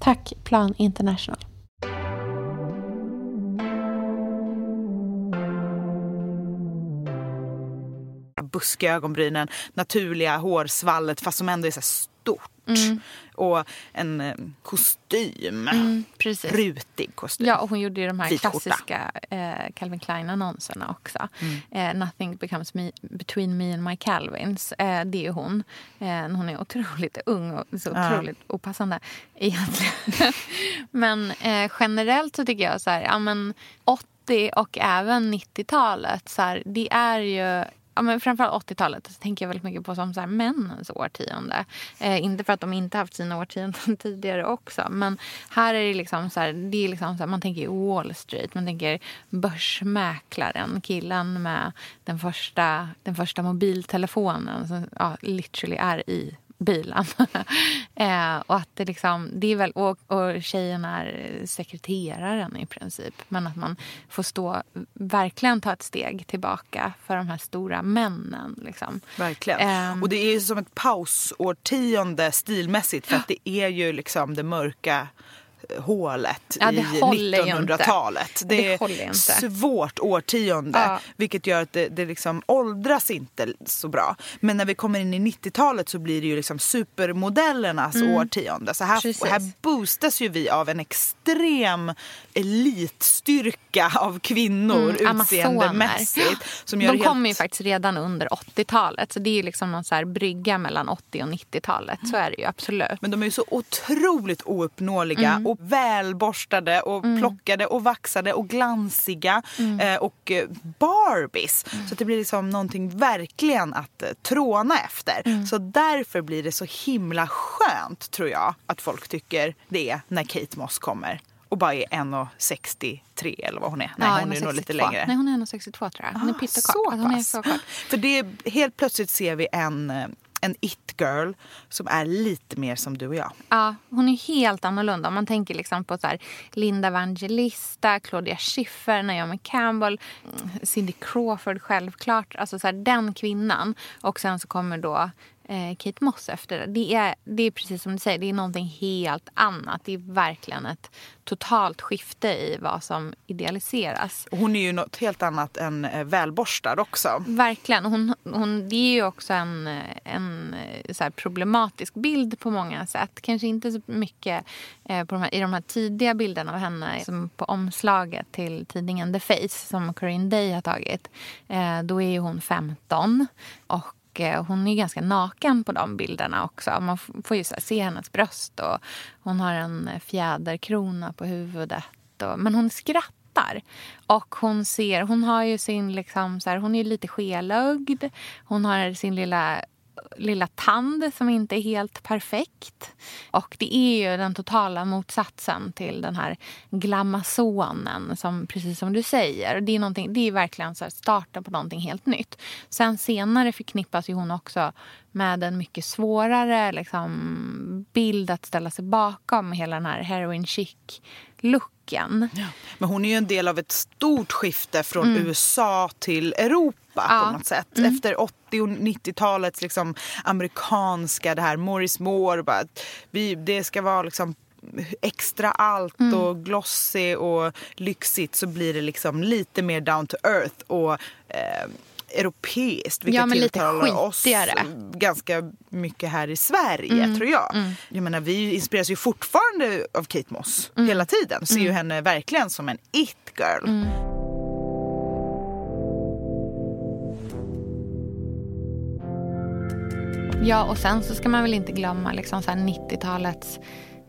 Tack Plan International. buskiga ögonbrynen, naturliga hårsvallet fast som ändå är så stort. Mm. Och en eh, kostym. Mm, Rutig kostym. Ja, och hon gjorde ju de här Vit klassiska eh, Calvin Klein-annonserna också. Mm. Eh, Nothing becomes me, between me and my Calvins. Eh, det är hon. Eh, hon är otroligt ung och så otroligt ja. opassande egentligen. men eh, generellt så tycker jag så här, ja men 80 och även 90-talet, så här, det är ju ja, men framförallt 80-talet så tänker jag väldigt mycket på som så här männens årtionde. Eh, inte för att de inte haft sina årtionden tidigare också. Men här är det liksom så här, det är liksom så här, man tänker Wall Street, man tänker börsmäklaren, killen med den första, den första mobiltelefonen som ja, literally är i bilen. eh, och att det liksom, det är väl, och, och tjejen är sekreteraren i princip. Men att man får stå, verkligen ta ett steg tillbaka för de här stora männen. Liksom. Verkligen. Eh, och det är som ett pausårtionde stilmässigt för att det är ju liksom det mörka hålet ja, i 1900-talet. Det, det är svårt årtionde ja. vilket gör att det, det liksom åldras inte så bra. Men när vi kommer in i 90-talet så blir det ju liksom supermodellernas mm. årtionde. Så här, här boostas ju vi av en extrem elitstyrka av kvinnor mm, utseendemässigt. Som gör De kommer ju faktiskt redan under 80-talet så det är liksom någon så här brygga mellan 80 och 90-talet. Så är det ju absolut. Men de är ju så otroligt ouppnåeliga mm och välborstade och mm. plockade och vaxade och glansiga mm. eh, och eh, Barbies. Mm. Så det blir liksom någonting verkligen att eh, tråna efter. Mm. Så därför blir det så himla skönt tror jag att folk tycker det är när Kate Moss kommer och bara är 1,63 eller vad hon är. Nej, ja, hon är nog lite längre. Nej, hon är 1,62 tror jag. Hon är ah, pyttekort. Så, alltså, hon är så kort. För det, helt plötsligt ser vi en eh, en it-girl som är lite mer som du och jag. Ja, hon är helt annorlunda. Om man tänker liksom på så här, Linda Evangelista, Claudia Schiffer, Naomi Campbell, mm, Cindy Crawford självklart. Alltså så här, den kvinnan. Och sen så kommer då eh, Kate Moss efter det. Det är, det är precis som du säger, det är någonting helt annat. Det är verkligen ett totalt skifte i vad som idealiseras. Hon är ju något helt annat än eh, välborstad också. Verkligen. Hon, hon, det är ju också en, en eh, så problematisk bild på många sätt. Kanske inte så mycket eh, på de här, i de här tidiga bilderna av henne som på omslaget till tidningen The Face som Corinne Day har tagit. Eh, då är ju hon 15 och och eh, hon är ganska naken på de bilderna också. Man får ju se hennes bröst och hon har en eh, fjäderkrona på huvudet. Och, men hon skrattar. Och hon ser, hon har ju sin liksom så här, hon är lite skelögd. Hon har sin lilla lilla tand som inte är helt perfekt. Och det är ju den totala motsatsen till den här glamazonen som precis som du säger. Det är, det är verkligen så starten på någonting helt nytt. Sen senare förknippas ju hon också med en mycket svårare liksom, bild att ställa sig bakom hela den här heroin chic looken. Ja. Men hon är ju en del av ett stort skifte från mm. USA till Europa ja. på något sätt. Mm. Efter 80 och 90-talets liksom amerikanska, det här Morris Moore, bara, vi, det ska vara liksom extra allt mm. och glossy och lyxigt så blir det liksom lite mer down to earth och eh, europeiskt. Vilket ja, men tilltalar oss ganska mycket här i Sverige mm. tror jag. Mm. Jag menar, vi inspireras ju fortfarande av Kate Moss mm. hela tiden. Ser ju mm. henne verkligen som en it-girl. Mm. Ja, och sen så ska man väl inte glömma liksom 90-talets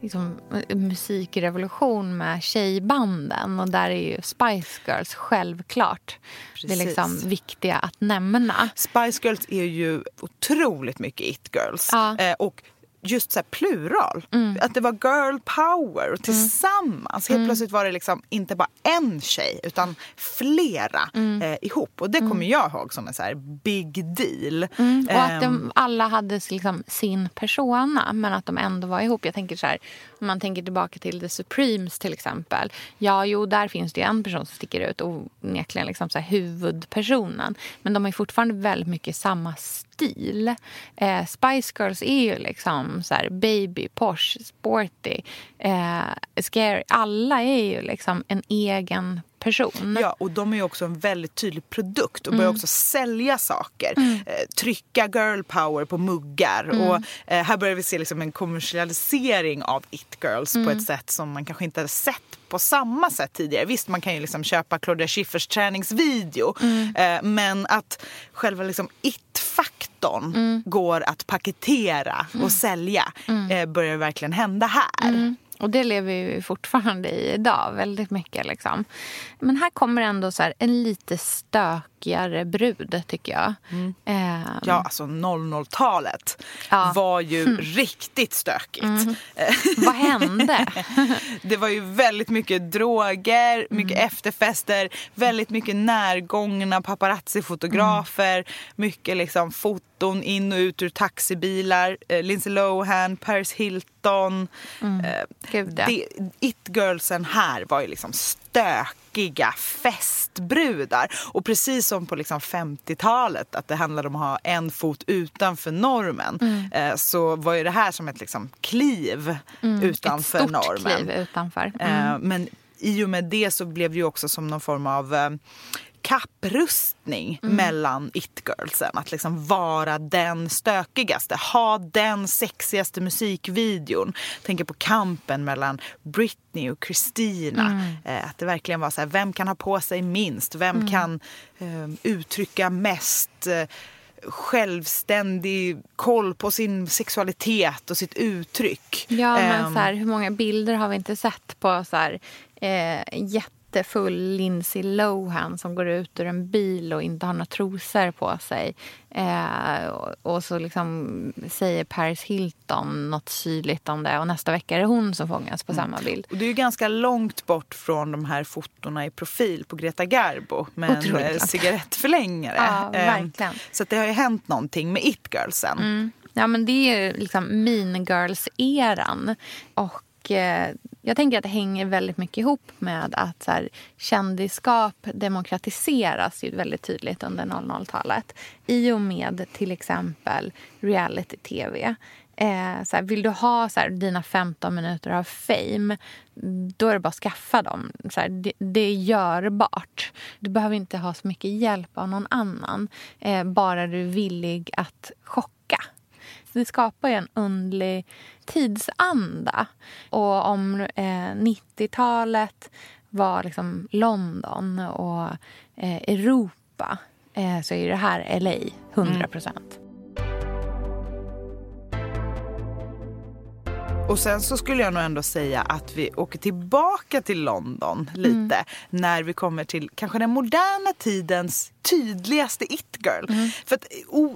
liksom, musikrevolution med tjejbanden. Och där är ju Spice Girls självklart Precis. det liksom viktiga att nämna. Spice Girls är ju otroligt mycket it-girls. Ja. Eh, och just så plural. Mm. Att det var girl power och mm. tillsammans. Mm. Helt plötsligt var det liksom inte bara en tjej utan flera mm. eh, ihop. Och det kommer mm. jag ihåg som en så big deal. Mm. Och att de ehm. alla hade liksom sin persona men att de ändå var ihop. Jag tänker så här, om man tänker tillbaka till The Supremes till exempel. Ja, jo, där finns det en person som sticker ut och onekligen liksom så huvudpersonen. Men de har fortfarande väldigt mycket samma stil. Eh, Spice Girls är ju liksom så här baby, posh, sporty, eh, scary. Alla är ju liksom en egen person. Ja, och de är ju också en väldigt tydlig produkt och mm. börjar också sälja saker. Mm. Eh, trycka girl power på muggar. Mm. Och eh, här börjar vi se liksom en kommersialisering av it girls på mm. ett sätt som man kanske inte hade sett på samma sätt tidigare. Visst, man kan ju liksom köpa Claudia Schiffers träningsvideo. Mm. Eh, men att själva liksom it-faktorn mm. går att paketera och sälja eh, börjar verkligen hända här. Och det lever vi fortfarande i idag väldigt mycket. Liksom. Men här kommer ändå så en lite stökigare brud tycker jag. Mm. Eh, ja, alltså 00-talet ja. var ju mm. riktigt stökigt. Mm. Vad hände? det var ju väldigt mycket droger, mycket mm. efterfester, väldigt mycket närgångna paparazzi-fotografer, mm. mycket liksom foton in och ut ur taxibilar. Eh, Lindsay Lohan, Paris Hilton. Mm. Eh, Gud, ja. It-girlsen här var ju liksom stökiga festbrudar. Och precis som på liksom 50-talet, att det handlade om att ha en fot utanför normen, mm. eh, så var ju det här som ett liksom kliv mm. utanför ett stort normen. kliv utanför. Eh, mm. men i och med det så blev det ju också som någon form av eh, kapprustning mm. mellan it-girlsen. Att liksom vara den stökigaste, ha den sexigaste musikvideon. Tänker på kampen mellan Britney och Christina. Mm. Eh, att det verkligen var så här, vem kan ha på sig minst? Vem mm. kan eh, uttrycka mest? Eh, självständig koll på sin sexualitet och sitt uttryck. Ja, men um, så här, hur många bilder har vi inte sett på så här, eh, jätte jättefull Lindsay Lohan som går ut ur en bil och inte har några trosor på sig. Eh, och, och, så liksom säger Paris Hilton något syrligt om det och nästa vecka är det hon som fångas på mm. samma bild. Och det är ju ganska långt bort från de här fotona i profil på Greta Garbo med Otroligt. en cigarettförlängare. Ja, ehm, verkligen. så det har ju hänt någonting med It-girlsen. Mm. Ja men det är liksom mean girls-eran. Och eh, jag tänker att det hänger väldigt mycket ihop med att så här, kändisskap demokratiseras ju väldigt tydligt under 00-talet. I och med till exempel reality-tv. Eh, så här, vill du ha så här, dina 15 minuter av fame, då är det bara att skaffa dem. Så här, det, det, är görbart. Du behöver inte ha så mycket hjälp av någon annan. Eh, bara du är villig att chocka det skapar ju en underlig tidsanda. Och om eh, 90-talet var liksom London och eh, Europa eh, så är det här LA, 100 procent. Mm. Och sen så skulle jag nog ändå säga att vi åker tillbaka till London lite mm. när vi kommer till kanske den moderna tidens tydligaste it-girl. Mm. För att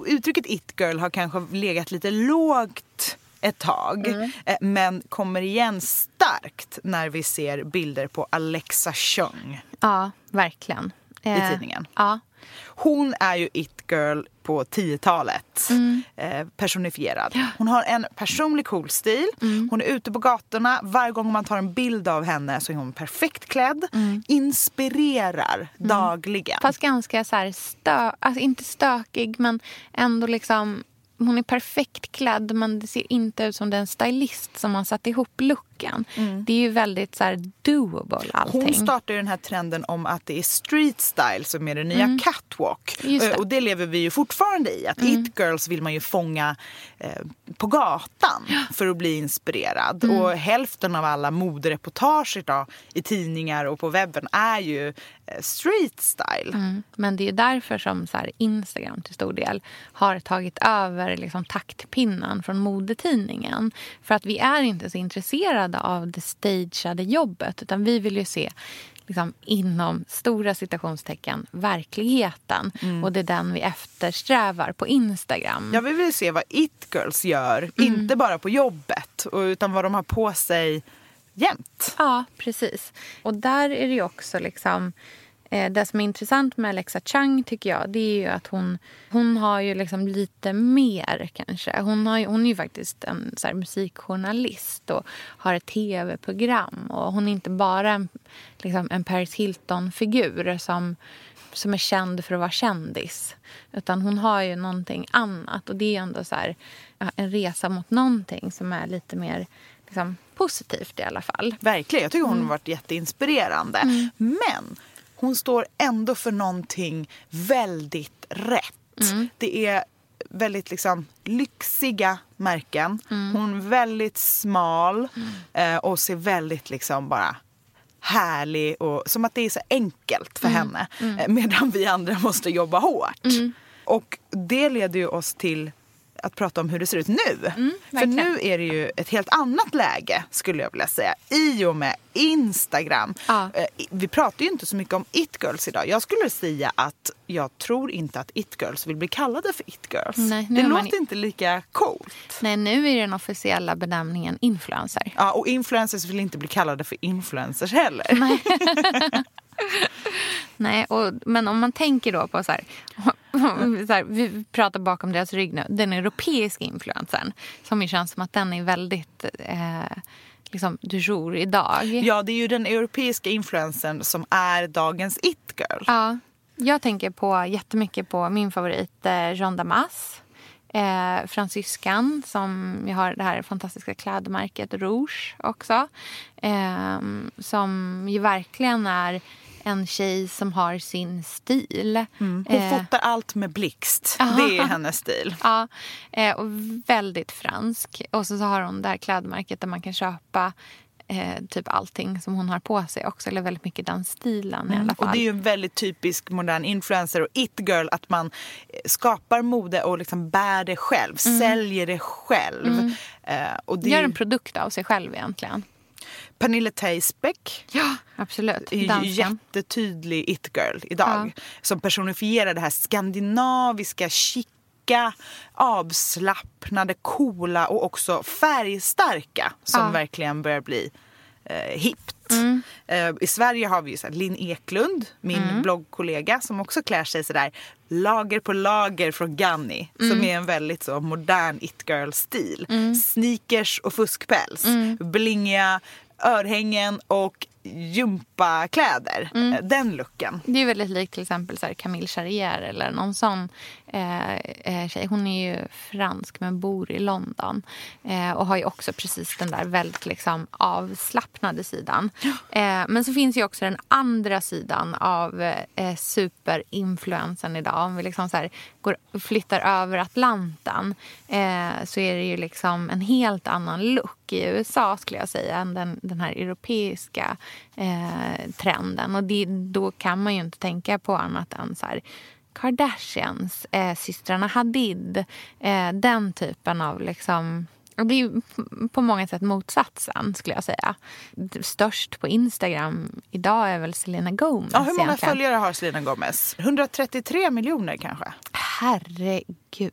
uttrycket it-girl har kanske legat lite lågt ett tag. Mm. Eh, men kommer igen starkt när vi ser bilder på Alexa Chung. Ja, verkligen. I eh, tidningen. Ja. Hon är ju it-girl på 10-talet. Mm. Eh, personifierad. Hon har en personlig cool stil. Mm. Hon är ute på gatorna. Varje gång man tar en bild av henne så är hon perfekt klädd. Mm. Inspirerar mm. dagligen. Fast ganska så här stö alltså inte stökig men ändå liksom hon är perfekt klädd men det ser inte ut som den stylist som har satt ihop looken. Mm. Det är ju väldigt så här, doable allting. Hon startade den här trenden om att det är street style som är det nya mm. catwalk. Det. Och det lever vi ju fortfarande i. Att mm. it-girls vill man ju fånga eh, på gatan för att bli inspirerad. Mm. Och hälften av alla modereportage idag i tidningar och på webben är ju eh, street style. Mm. Men det är därför som så Instagram till stor del har tagit över liksom, taktpinnen från modetidningen. För att vi är inte så intresserade av det stageade jobbet utan vi vill ju se liksom, inom stora citationstecken verkligheten. Mm. Och det är den vi eftersträvar på Instagram. Ja, vi vill se vad it-girls gör, mm. inte bara på jobbet utan vad de har på sig jämt. Ja, precis. Och där är det ju också liksom det som är intressant med Alexa Chang tycker jag, det är ju att hon, hon har ju liksom lite mer kanske. Hon, har, hon är ju faktiskt en så här, musikjournalist och har ett tv-program. Och hon är inte bara en, liksom, en Paris Hilton-figur som, som är känd för att vara kändis. Utan hon har ju någonting annat och det är ändå så här, en resa mot någonting som är lite mer liksom, positivt i alla fall. Verkligen, jag tycker hon har mm. varit jätteinspirerande. Mm. Men hon står ändå för någonting väldigt rätt. Mm. Det är väldigt liksom lyxiga märken. Mm. Hon är väldigt smal mm. eh, och ser väldigt liksom bara härlig och som att det är så enkelt för mm. henne. Mm. Eh, medan vi andra måste jobba hårt. Mm. Och det leder ju oss till att prata om hur det ser ut nu. Mm, För nu är det ju ett helt annat läge skulle jag vilja säga. I och med Instagram. Ja. Eh, vi pratar ju inte så mycket om it-girls idag. Jag skulle säga att jag tror inte att it-girls vill bli kallade för it-girls. det låter man... inte lika coolt. Nej, nu är den officiella benämningen influencer. Ja, och influencers vill inte bli kallade för influencers heller. Nej. Och, men om man tänker då på så här, så här, vi pratar bakom deras rygg nu, den europeiska influensen som ju känns som att den är väldigt eh, liksom, du jour idag. Ja, det är ju den europeiska influensen som är dagens it-girl. Ja, jag tänker på jättemycket på min favorit eh, Jean Damas. Eh, fransyskan som vi har det här fantastiska klädmärket Rouge också. Eh, som ju verkligen är en tjej som har sin stil. Mm. Hon eh, fotar allt med blixt. Aha. Det är hennes stil. Ja, eh, och väldigt fransk. Och så, så har hon det här klädmärket där man kan köpa eh, typ allting som hon har på sig också. Eller väldigt mycket den stilen mm. i alla fall. Och det är ju en väldigt typisk modern influencer och it-girl att man eh, skapar mode och liksom bär det själv, mm. säljer det själv. Mm. Eh, och det Gör en produkt av sig själv egentligen. Pernille Theisbeck ja, absolut. är ju jättetydlig it-girl idag. Ja. Som personifierar det här skandinaviska, chica, avslappnade, coola och också färgstarka som ja. verkligen börjar bli eh, hippt. Mm. Eh, I Sverige har vi ju så Linn Eklund, min mm. bloggkollega som också klär sig sådär lager på lager från Ganni mm. som är en väldigt så modern it-girl-stil. Mm. Sneakers och fuskpäls, mm. blingiga örhängen och gympakläder. Mm. Den looken. Det är väldigt likt till exempel så här Camille Charrier eller någon sån eh, eh, tjej. Hon är ju fransk men bor i London. Eh, och har ju också precis den där väldigt liksom, avslappnade sidan. Eh, men så finns ju också den andra sidan av eh, superinfluensen idag. Om vi liksom så går, flyttar över Atlanten eh, så är det ju liksom en helt annan look i USA skulle jag säga än den, den här europeiska eh, trenden. Och det, då kan man ju inte tänka på annat än så här, Kardashians, eh, systrarna Hadid. Eh, den typen av liksom... Det är på många sätt motsatsen, skulle jag säga. Störst på Instagram idag är väl Selena Gomez. Ja, hur många egentligen. följare har Selena Gomez? 133 miljoner kanske? Herregud.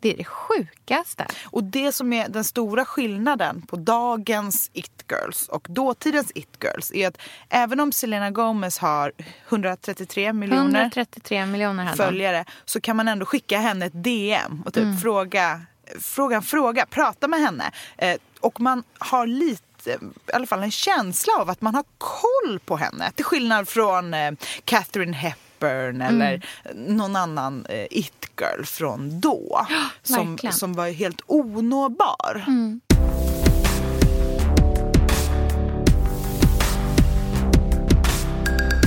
Det är det sjukaste. Och det som är den stora skillnaden på dagens it-girls och dåtidens it-girls är att även om Selena Gomez har 133 miljoner, 133 miljoner följare så kan man ändå skicka henne ett DM och typ mm. fråga, fråga fråga, prata med henne. Eh, och man har lite i alla fall en känsla av att man har koll på henne. Till skillnad från eh, Catherine Hepburn Hepburn mm. eller någon annan eh, it-girl från då. som, som var helt onåbar. Mm.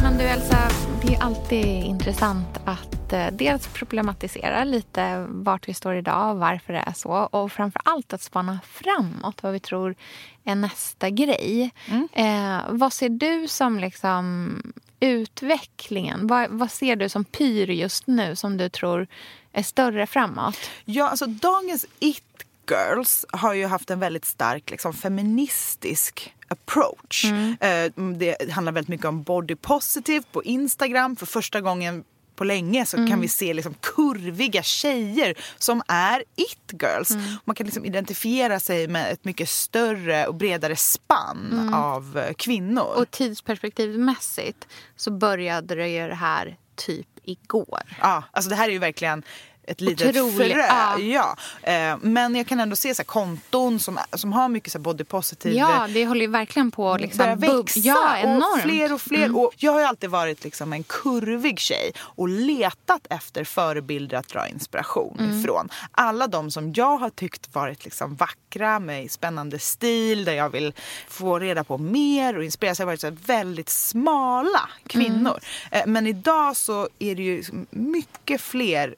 Men du Elsa, det är alltid intressant att eh, dels problematisera lite vart vi står idag och varför det är så. Och framför allt att spana framåt vad vi tror är nästa grej. Mm. Eh, vad ser du som liksom utvecklingen? Vad, vad ser du som pyr just nu som du tror är större framåt? Ja, alltså dagens it girls har ju haft en väldigt stark liksom, feministisk approach. Mm. Eh, det handlar väldigt mycket om body positive på Instagram. För första gången på länge så mm. kan vi se liksom kurviga tjejer som är it-girls. Mm. Man kan liksom identifiera sig med ett mycket större och bredare spann mm. av eh, kvinnor. Och tidsperspektivmässigt så började det ju det här typ igår. Ja, alltså det här är ju verkligen ett litet Otrolig, frö. Ja. ja. Eh, men jag kan ändå se så här, konton som, som har mycket så här, body positive. Ja, det håller ju verkligen på att liksom, växa. Ja, enormt. Och fler och fler. Mm. Och jag har ju alltid varit liksom en kurvig tjej och letat efter förebilder att dra inspiration mm. ifrån. Alla de som jag har tyckt varit liksom vackra med spännande stil där jag vill få reda på mer och inspireras har varit så väldigt smala kvinnor. Mm. Eh, men idag så är det ju mycket fler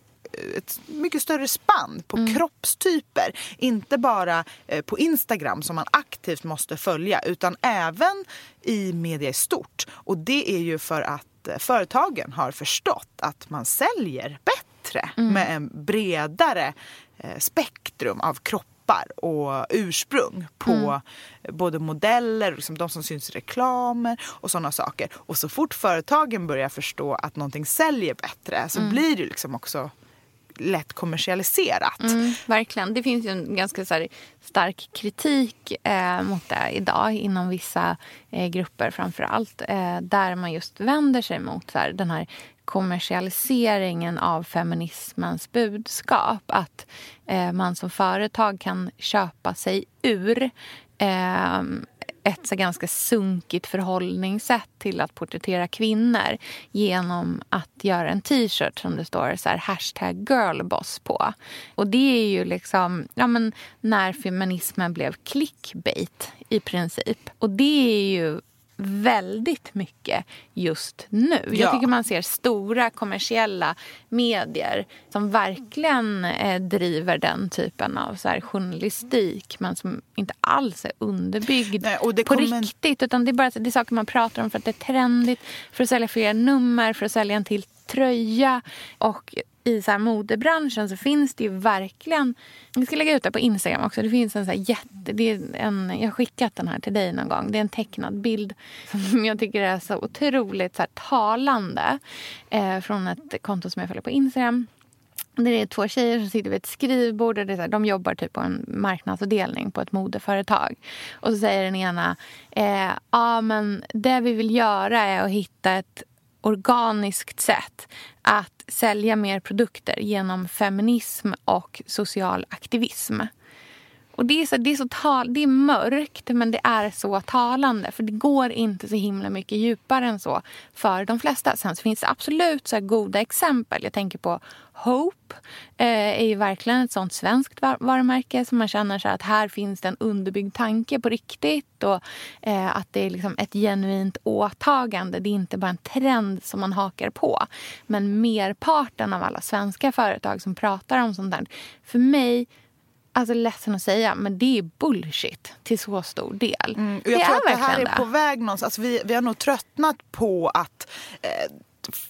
ett mycket större spann på mm. kroppstyper. Inte bara eh, på Instagram som man aktivt måste följa utan även i media i stort. Och det är ju för att eh, företagen har förstått att man säljer bättre mm. med en bredare eh, spektrum av kroppar och ursprung på mm. både modeller, liksom de som syns i reklamer och sådana saker. Och så fort företagen börjar förstå att någonting säljer bättre så mm. blir det liksom också lätt kommersialiserat. Mm, verkligen. Det finns ju en ganska så stark kritik eh, mot det idag inom vissa eh, grupper framför allt. Eh, där man just vänder sig mot så här, den här kommersialiseringen av feminismens budskap. Att eh, man som företag kan köpa sig ur eh, ett så ganska sunkigt förhållningssätt till att porträttera kvinnor genom att göra en t-shirt som det står så här, hashtag girlboss på. Och det är ju liksom ja, men när feminismen blev clickbait i princip. Och det är ju väldigt mycket just nu. Ja. Jag tycker man ser stora kommersiella medier som verkligen eh, driver den typen av så här, journalistik men som inte alls är underbyggd Nej, på kommer... riktigt. Utan det är bara det är saker man pratar om för att det är trendigt, för att sälja fler nummer, för att sälja en till tröja. Och i så här modebranschen så finns det ju verkligen... Vi ska lägga ut det på Instagram också. Det finns en så jätte... Det är en, jag har skickat den här till dig någon gång. Det är en tecknad bild som jag tycker är så otroligt så talande. Eh, från ett konto som jag följer på Instagram. Det är två tjejer som sitter vid ett skrivbord. Och det är så här, de jobbar typ på en marknadsavdelning på ett modeföretag. Och så säger den ena eh, ja, men det vi vill göra är att hitta ett organiskt sätt att sälja mer produkter genom feminism och social aktivism. Och det är, så, det, är så tal, det är mörkt, men det är så talande. För det går inte så himla mycket djupare än så för de flesta. Sen finns det absolut så goda exempel. Jag tänker på Hope. Eh, är ju verkligen ett sånt svenskt varumärke som man känner så att här finns det en underbyggd tanke på riktigt. Och eh, att det är liksom ett genuint åtagande. Det är inte bara en trend som man hakar på. Men merparten av alla svenska företag som pratar om sånt där. För mig Alltså ledsen att säga, men det är bullshit till så stor del. Mm, jag det tror är att det här är på väg någonstans. Alltså vi, vi har nog tröttnat på att eh,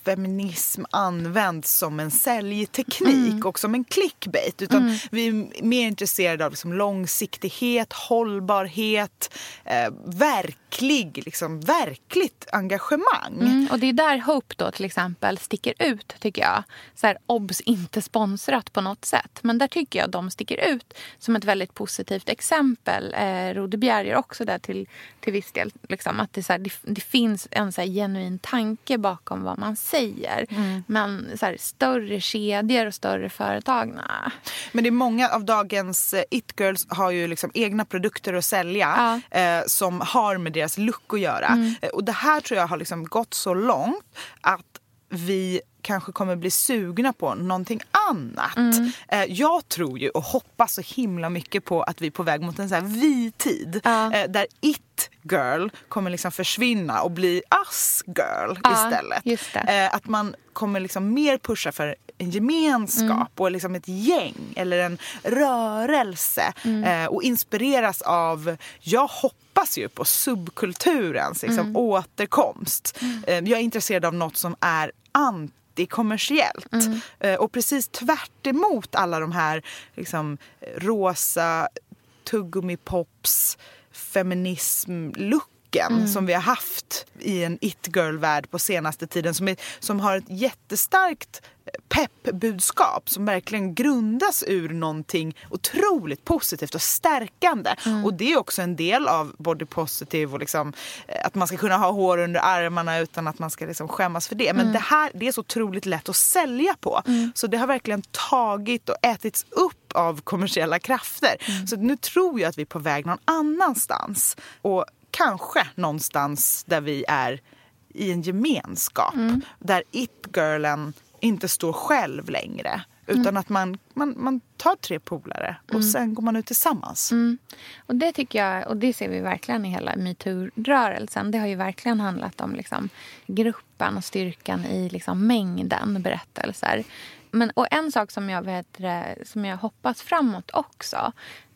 feminism används som en säljteknik mm. och som en clickbait. Utan mm. vi är mer intresserade av liksom långsiktighet, hållbarhet, eh, verklig, liksom, verkligt engagemang. Mm. Och det är där Hope då till exempel sticker ut tycker jag. Så här, obs, inte sponsrat på något sätt. Men där tycker jag de sticker ut som ett väldigt positivt exempel. Eh, Rode Bjerger också där till, till viss del. Liksom, att det, så här, det, det, finns en så här, genuin tanke bakom vad man säger. Mm. Men så här, större kedjor och större företag, nah. Men det är många av dagens eh, it-girls har ju liksom egna produkter att sälja ja. eh, som har med deras look att göra. Mm. Eh, och det här tror jag har liksom gått så långt att vi kanske kommer bli sugna på någonting annat. Mm. Eh, jag tror ju och hoppas så himla mycket på att vi är på väg mot en så här vi tid ja. eh, där it girl kommer liksom försvinna och bli us girl ja, istället. Eh, att man kommer liksom mer pusha för en gemenskap mm. och liksom ett gäng eller en rörelse mm. Eh, och inspireras av, jag hoppas ju på subkulturens liksom, mm. återkomst. Mm. Eh, jag är intresserad av något som är anti kommersiellt. Mm. Eh, och precis tvärt alla de här liksom, rosa tuggummi-pops, feminism-look Mm. som vi har haft i en it-girl-värld på senaste tiden som, är, som har ett jättestarkt peppbudskap som verkligen grundas ur någonting otroligt positivt och stärkande. Mm. Och det är också en del av body positive och liksom, eh, att man ska kunna ha hår under armarna utan att man ska liksom skämmas för det. Men mm. det här det är så otroligt lätt att sälja på. Mm. Så det har verkligen tagit och ätits upp av kommersiella krafter. Mm. Så nu tror jag att vi är på väg någon annanstans. Och kanske någonstans där vi är i en gemenskap. Mm. Där it-girlen inte står själv längre. Utan mm. att man, man, man tar tre polare och mm. sen går man ut tillsammans. Mm. Och det tycker jag, och det ser vi verkligen i hela metoo-rörelsen. Det har ju verkligen handlat om liksom, gruppen och styrkan i liksom, mängden berättelser. Men, och en sak som jag, vet, som jag hoppas framåt också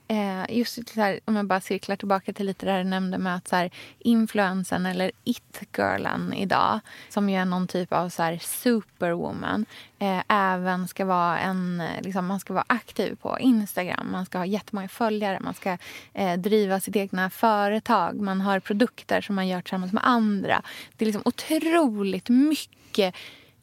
Eh, just så här, om jag bara cirklar tillbaka till lite där du nämnde med att så här, influensen eller it-girlen idag som ju är någon typ av så här, superwoman eh, även ska vara en, eh, liksom, man ska vara aktiv på Instagram. Man ska ha jättemånga följare, man ska eh, driva sitt egna företag. Man har produkter som man gör tillsammans med andra. Det är liksom otroligt mycket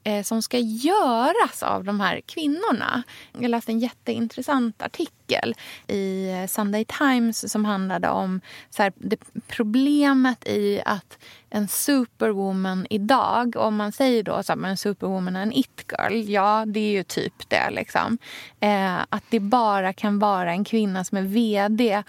Eh, som ska göras av de här kvinnorna. Jag läste en jätteintressant artikel i eh, Sunday Times som handlade om så här, det problemet i att en superwoman idag, om man säger då så här, en superwoman är en it-girl, ja det är ju typ det. Liksom. Eh, att det bara kan vara en kvinna som är vd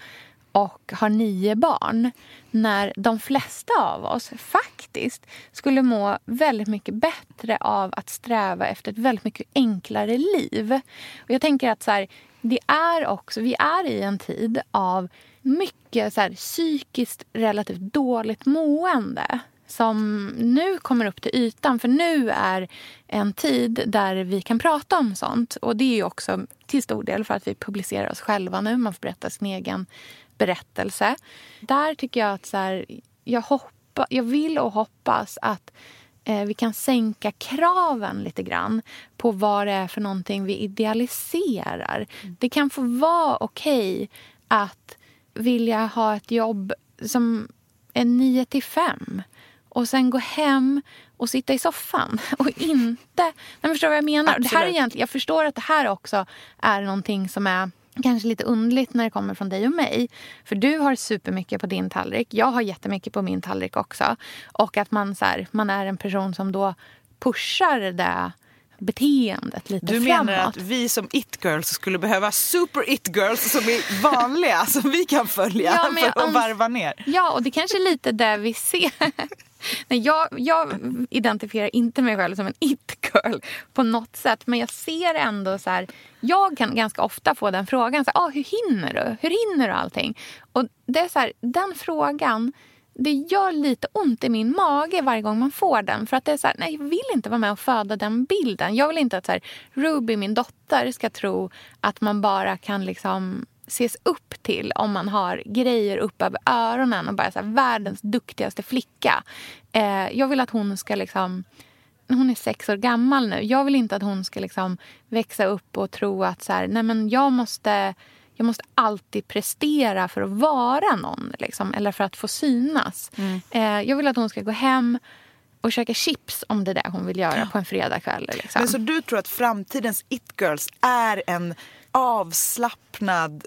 och har nio barn när de flesta av oss faktiskt skulle må väldigt mycket bättre av att sträva efter ett väldigt mycket enklare liv. Och jag tänker att så här, det är också, vi är i en tid av mycket så här, psykiskt relativt dåligt mående som nu kommer upp till ytan. För nu är en tid där vi kan prata om sånt. Och det är också till stor del för att vi publicerar oss själva nu. Man får berätta sin egen berättelse. Där tycker jag att så här, jag, hoppa, jag vill och hoppas att eh, vi kan sänka kraven lite grann på vad det är för någonting vi idealiserar. Mm. Det kan få vara okej okay att vilja ha ett jobb som är 9 till 5 och sen gå hem och sitta i soffan och inte... Jag förstår vad jag menar. Det här är egentligen, jag förstår att det här också är någonting som är kanske lite undligt när det kommer från dig och mig. För du har supermycket på din tallrik. Jag har jättemycket på min tallrik också. Och att man, så här, man är en person som då pushar det beteendet lite du framåt. Du menar att vi som it-girls skulle behöva super it-girls som är vanliga som vi kan följa ja, för att varva ner? Ja, och det kanske är lite det vi ser. Nej, jag, jag identifierar inte mig själv som en it-girl på något sätt. Men jag ser ändå så här, Jag kan ganska ofta få den frågan. Så här, ah, hur hinner du? Hur hinner du allting? Och det är så här, den frågan det gör lite ont i min mage varje gång man får den. För att det är så här, nej, Jag vill inte vara med och föda den bilden. Jag vill inte att så här, Ruby, min dotter, ska tro att man bara kan liksom ses upp till om man har grejer upp över öronen och bara så här, världens duktigaste flicka. Eh, jag vill att hon ska liksom... Hon är sex år gammal nu. Jag vill inte att hon ska liksom växa upp och tro att så här, nej men jag måste jag måste alltid prestera för att vara någon. Liksom, eller för att få synas. Mm. Eh, jag vill att hon ska gå hem och käka chips om det är det hon vill göra på en fredagkväll. Liksom. Men så du tror att framtidens it-girls är en avslappnad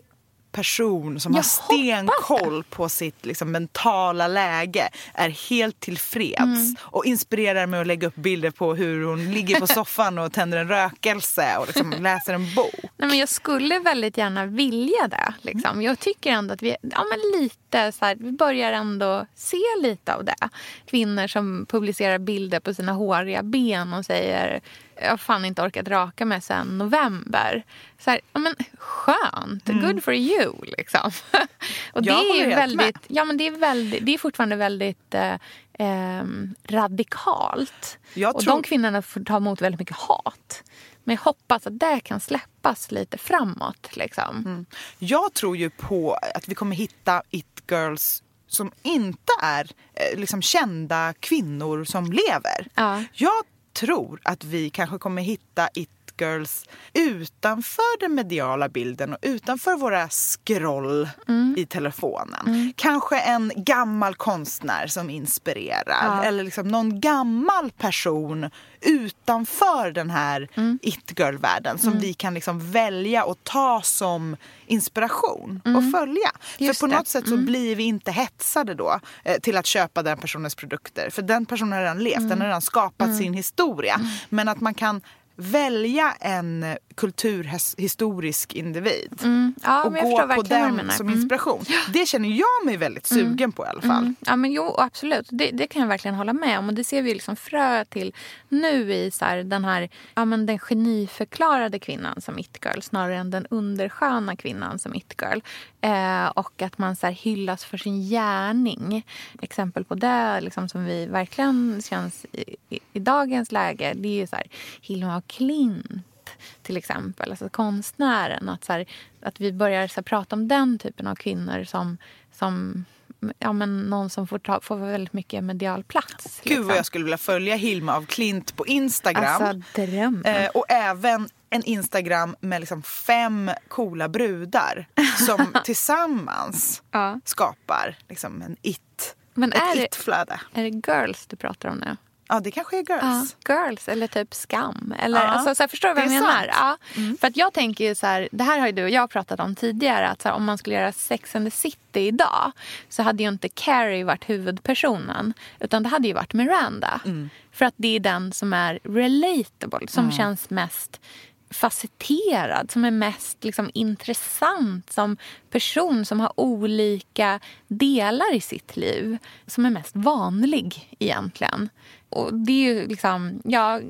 person som jag har stenkoll på sitt liksom, mentala läge är helt tillfreds mm. och inspirerar mig att lägga upp bilder på hur hon ligger på soffan och tänder en rökelse och liksom läser en bok. Nej, men jag skulle väldigt gärna vilja det. Liksom. Jag tycker ändå att vi, ja, men lite så här, vi börjar ändå se lite av det. Kvinnor som publicerar bilder på sina håriga ben och säger jag har fan inte orkat raka mig sen november. Så här, ja, men skönt, mm. good for you liksom. och det är väldigt, ja men det är väldigt, det är fortfarande väldigt eh, eh, radikalt. Jag och de kvinnorna får ta emot väldigt mycket hat. Men jag hoppas att det kan släppas lite framåt. Liksom. Mm. Jag tror ju på att vi kommer hitta it-girls som inte är eh, liksom, kända kvinnor som lever. Ja. Jag tror att vi kanske kommer hitta it girls utanför den mediala bilden och utanför våra scroll mm. i telefonen. Mm. Kanske en gammal konstnär som inspirerar ja. eller liksom någon gammal person utanför den här mm. it-girl-världen som mm. vi kan liksom välja och ta som inspiration och mm. följa. Just för på det. något sätt så mm. blir vi inte hetsade då eh, till att köpa den personens produkter. För den personen har redan levt, den har redan skapat sin historia. Men att man kan välja en kulturhistorisk individ mm. ja, och gå på den som mm. inspiration. Mm. Det känner jag mig väldigt mm. sugen på i alla fall. Mm. Ja men jo absolut, det, det, kan jag verkligen hålla med om. Och det ser vi liksom frö till nu i så här, den här ja, men den geniförklarade kvinnan som it-girl snarare än den undersköna kvinnan som it-girl. Eh, och att man så här, hyllas för sin gärning. Exempel på det liksom, som vi verkligen känns i, i, i dagens läge det är ju så här, Hilma Klint till exempel. Alltså konstnären. Att, så här, att vi börjar så här, prata om den typen av kvinnor som, som ja, men någon som får, ta, får väldigt mycket medial plats. Gud liksom. vad jag skulle vilja följa Hilma av Klint på Instagram. Alltså. Eh, och även en Instagram med liksom fem coola brudar som tillsammans ja. skapar liksom en it, men ett it-flöde. Är det girls du pratar om nu? Ja, det kanske är girls. Ja, girls eller typ skam. Eller, ja, alltså, så här, förstår du vad jag menar? Ja. Mm. För att jag tänker ju så här, det här har ju du och jag pratat om tidigare. Att så här, om man skulle göra Sex and the City idag så hade ju inte Carrie varit huvudpersonen. Utan det hade ju varit Miranda. Mm. För att det är den som är relatable, som mm. känns mest facetterad, som är mest liksom, intressant som person som har olika delar i sitt liv. Som är mest vanlig egentligen. Och det är ju liksom, ja,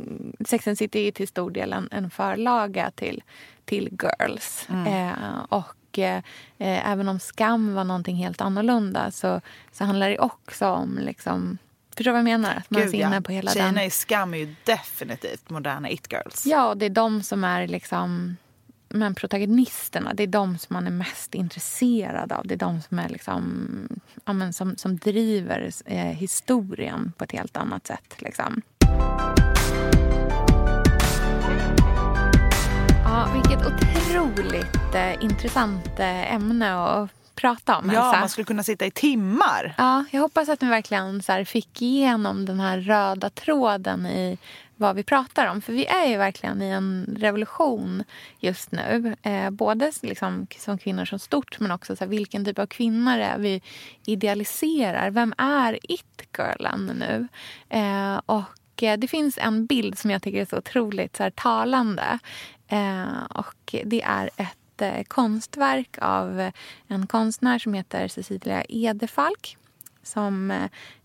Sex and City är till stor del en, en förlaga till, till Girls. Mm. Eh, och eh, även om Skam var någonting helt annorlunda så, så handlar det också om liksom Förstår du vad jag menar? Att man Gud, är inne på hela Tjejerna den. i Skam är ju definitivt moderna it-girls. Ja, det är de som är liksom men protagonisterna, det är de som man är mest intresserad av. Det är de som, är liksom, ja, men som, som driver eh, historien på ett helt annat sätt. Liksom. Ja, vilket otroligt eh, intressant eh, ämne att prata om. Ja, Elsa. man skulle kunna sitta i timmar. Ja, jag hoppas att ni verkligen så fick igenom den här röda tråden i vad vi pratar om. För vi är ju verkligen i en revolution just nu. Eh, både liksom som kvinnor som stort men också så här, vilken typ av kvinnor är vi idealiserar. Vem är it-girlen nu? Eh, och eh, det finns en bild som jag tycker är så otroligt så här, talande. Eh, och det är ett eh, konstverk av en konstnär som heter Cecilia Edefalk som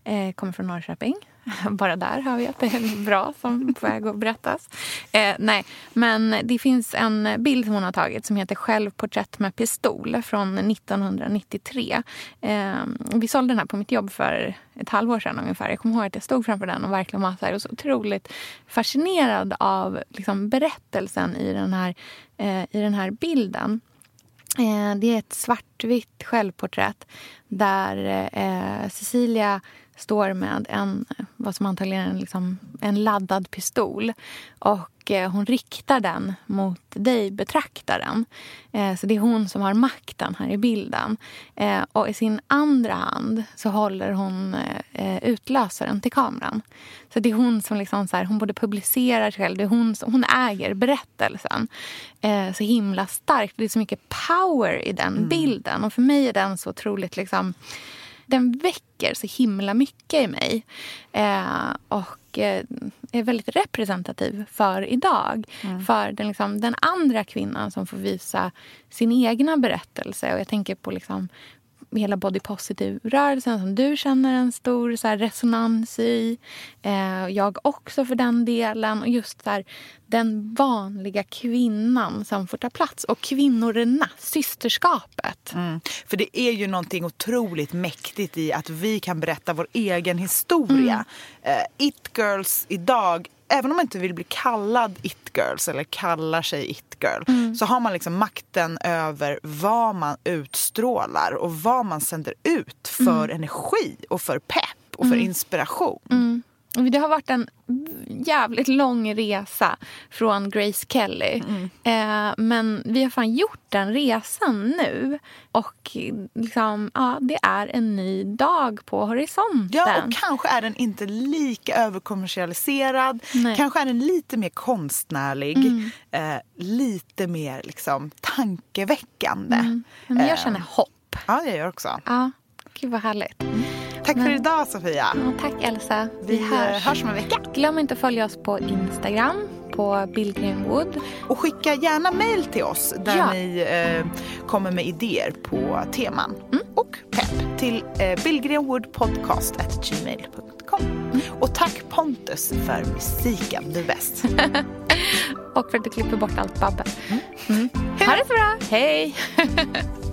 eh, kommer från Norrköping. Bara där hör vi att det är bra som på väg att berättas. Eh, nej, men det finns en bild som hon har tagit som heter Självporträtt med pistol från 1993. Eh, vi sålde den här på mitt jobb för ett halvår sedan ungefär. Jag kommer ihåg att jag stod framför den och verkligen var så, här, så otroligt fascinerad av liksom, berättelsen i den här, eh, i den här bilden. Eh, det är ett svartvitt självporträtt där eh, Cecilia står med en, vad som antagligen är liksom en laddad pistol. Och eh, hon riktar den mot dig, betraktaren. Eh, så det är hon som har makten här i bilden. Eh, och i sin andra hand så håller hon eh, utlösaren till kameran. Så det är hon som liksom så här, hon både publicerar sig själv, det är hon, som, hon äger berättelsen. Eh, så himla starkt. Det är så mycket power i den mm. bilden. Och för mig är den så otroligt liksom den väcker så himla mycket i mig. Eh, och eh, är väldigt representativ för idag. Mm. För den, liksom, den andra kvinnan som får visa sin egna berättelse. Och jag tänker på liksom, hela body positive-rörelsen som du känner en stor så här, resonans i. Eh, jag också för den delen. Och just så här, den vanliga kvinnan som får ta plats. Och kvinnorna, systerskapet. Mm. För det är ju någonting otroligt mäktigt i att vi kan berätta vår egen historia. Mm. Uh, It Girls idag även om man inte vill bli kallad it-girls eller kallar sig it-girl mm. så har man liksom makten över vad man utstrålar och vad man sänder ut för mm. energi och för pepp och för mm. inspiration. Mm. Det har varit en jävligt lång resa från Grace Kelly. Mm. Eh, men vi har fan gjort den resan nu. Och liksom, ja, det är en ny dag på horisonten. Ja, och kanske är den inte lika överkommersialiserad. Nej. Kanske är den lite mer konstnärlig. Mm. Eh, lite mer liksom, tankeväckande. Mm. Men jag känner eh, hopp. Ja, jag gör också. Ja, gud vad härligt. Mm. Tack Men, för idag Sofia. Ja, tack Elsa. Vi, Vi hörs. hörs om en vecka. Glöm inte att följa oss på Instagram på Bill Wood. Och skicka gärna mejl till oss där ja. ni eh, kommer med idéer på teman mm. och pepp till eh, billgrenwoodpodcast.gmail.com. Mm. Och tack Pontus för musiken, du är bäst. och för att du klipper bort allt babbel. Mm. Mm. Ha det så bra, hej!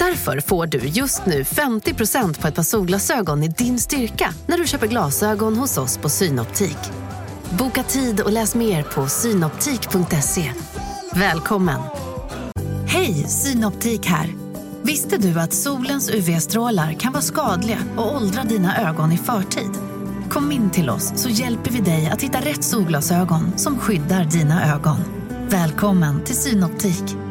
Därför får du just nu 50% på ett par solglasögon i din styrka när du köper glasögon hos oss på Synoptik. Boka tid och läs mer på synoptik.se. Välkommen! Hej, Synoptik här. Visste du att solens UV-strålar kan vara skadliga och åldra dina ögon i förtid? Kom in till oss så hjälper vi dig att hitta rätt solglasögon som skyddar dina ögon. Välkommen till Synoptik.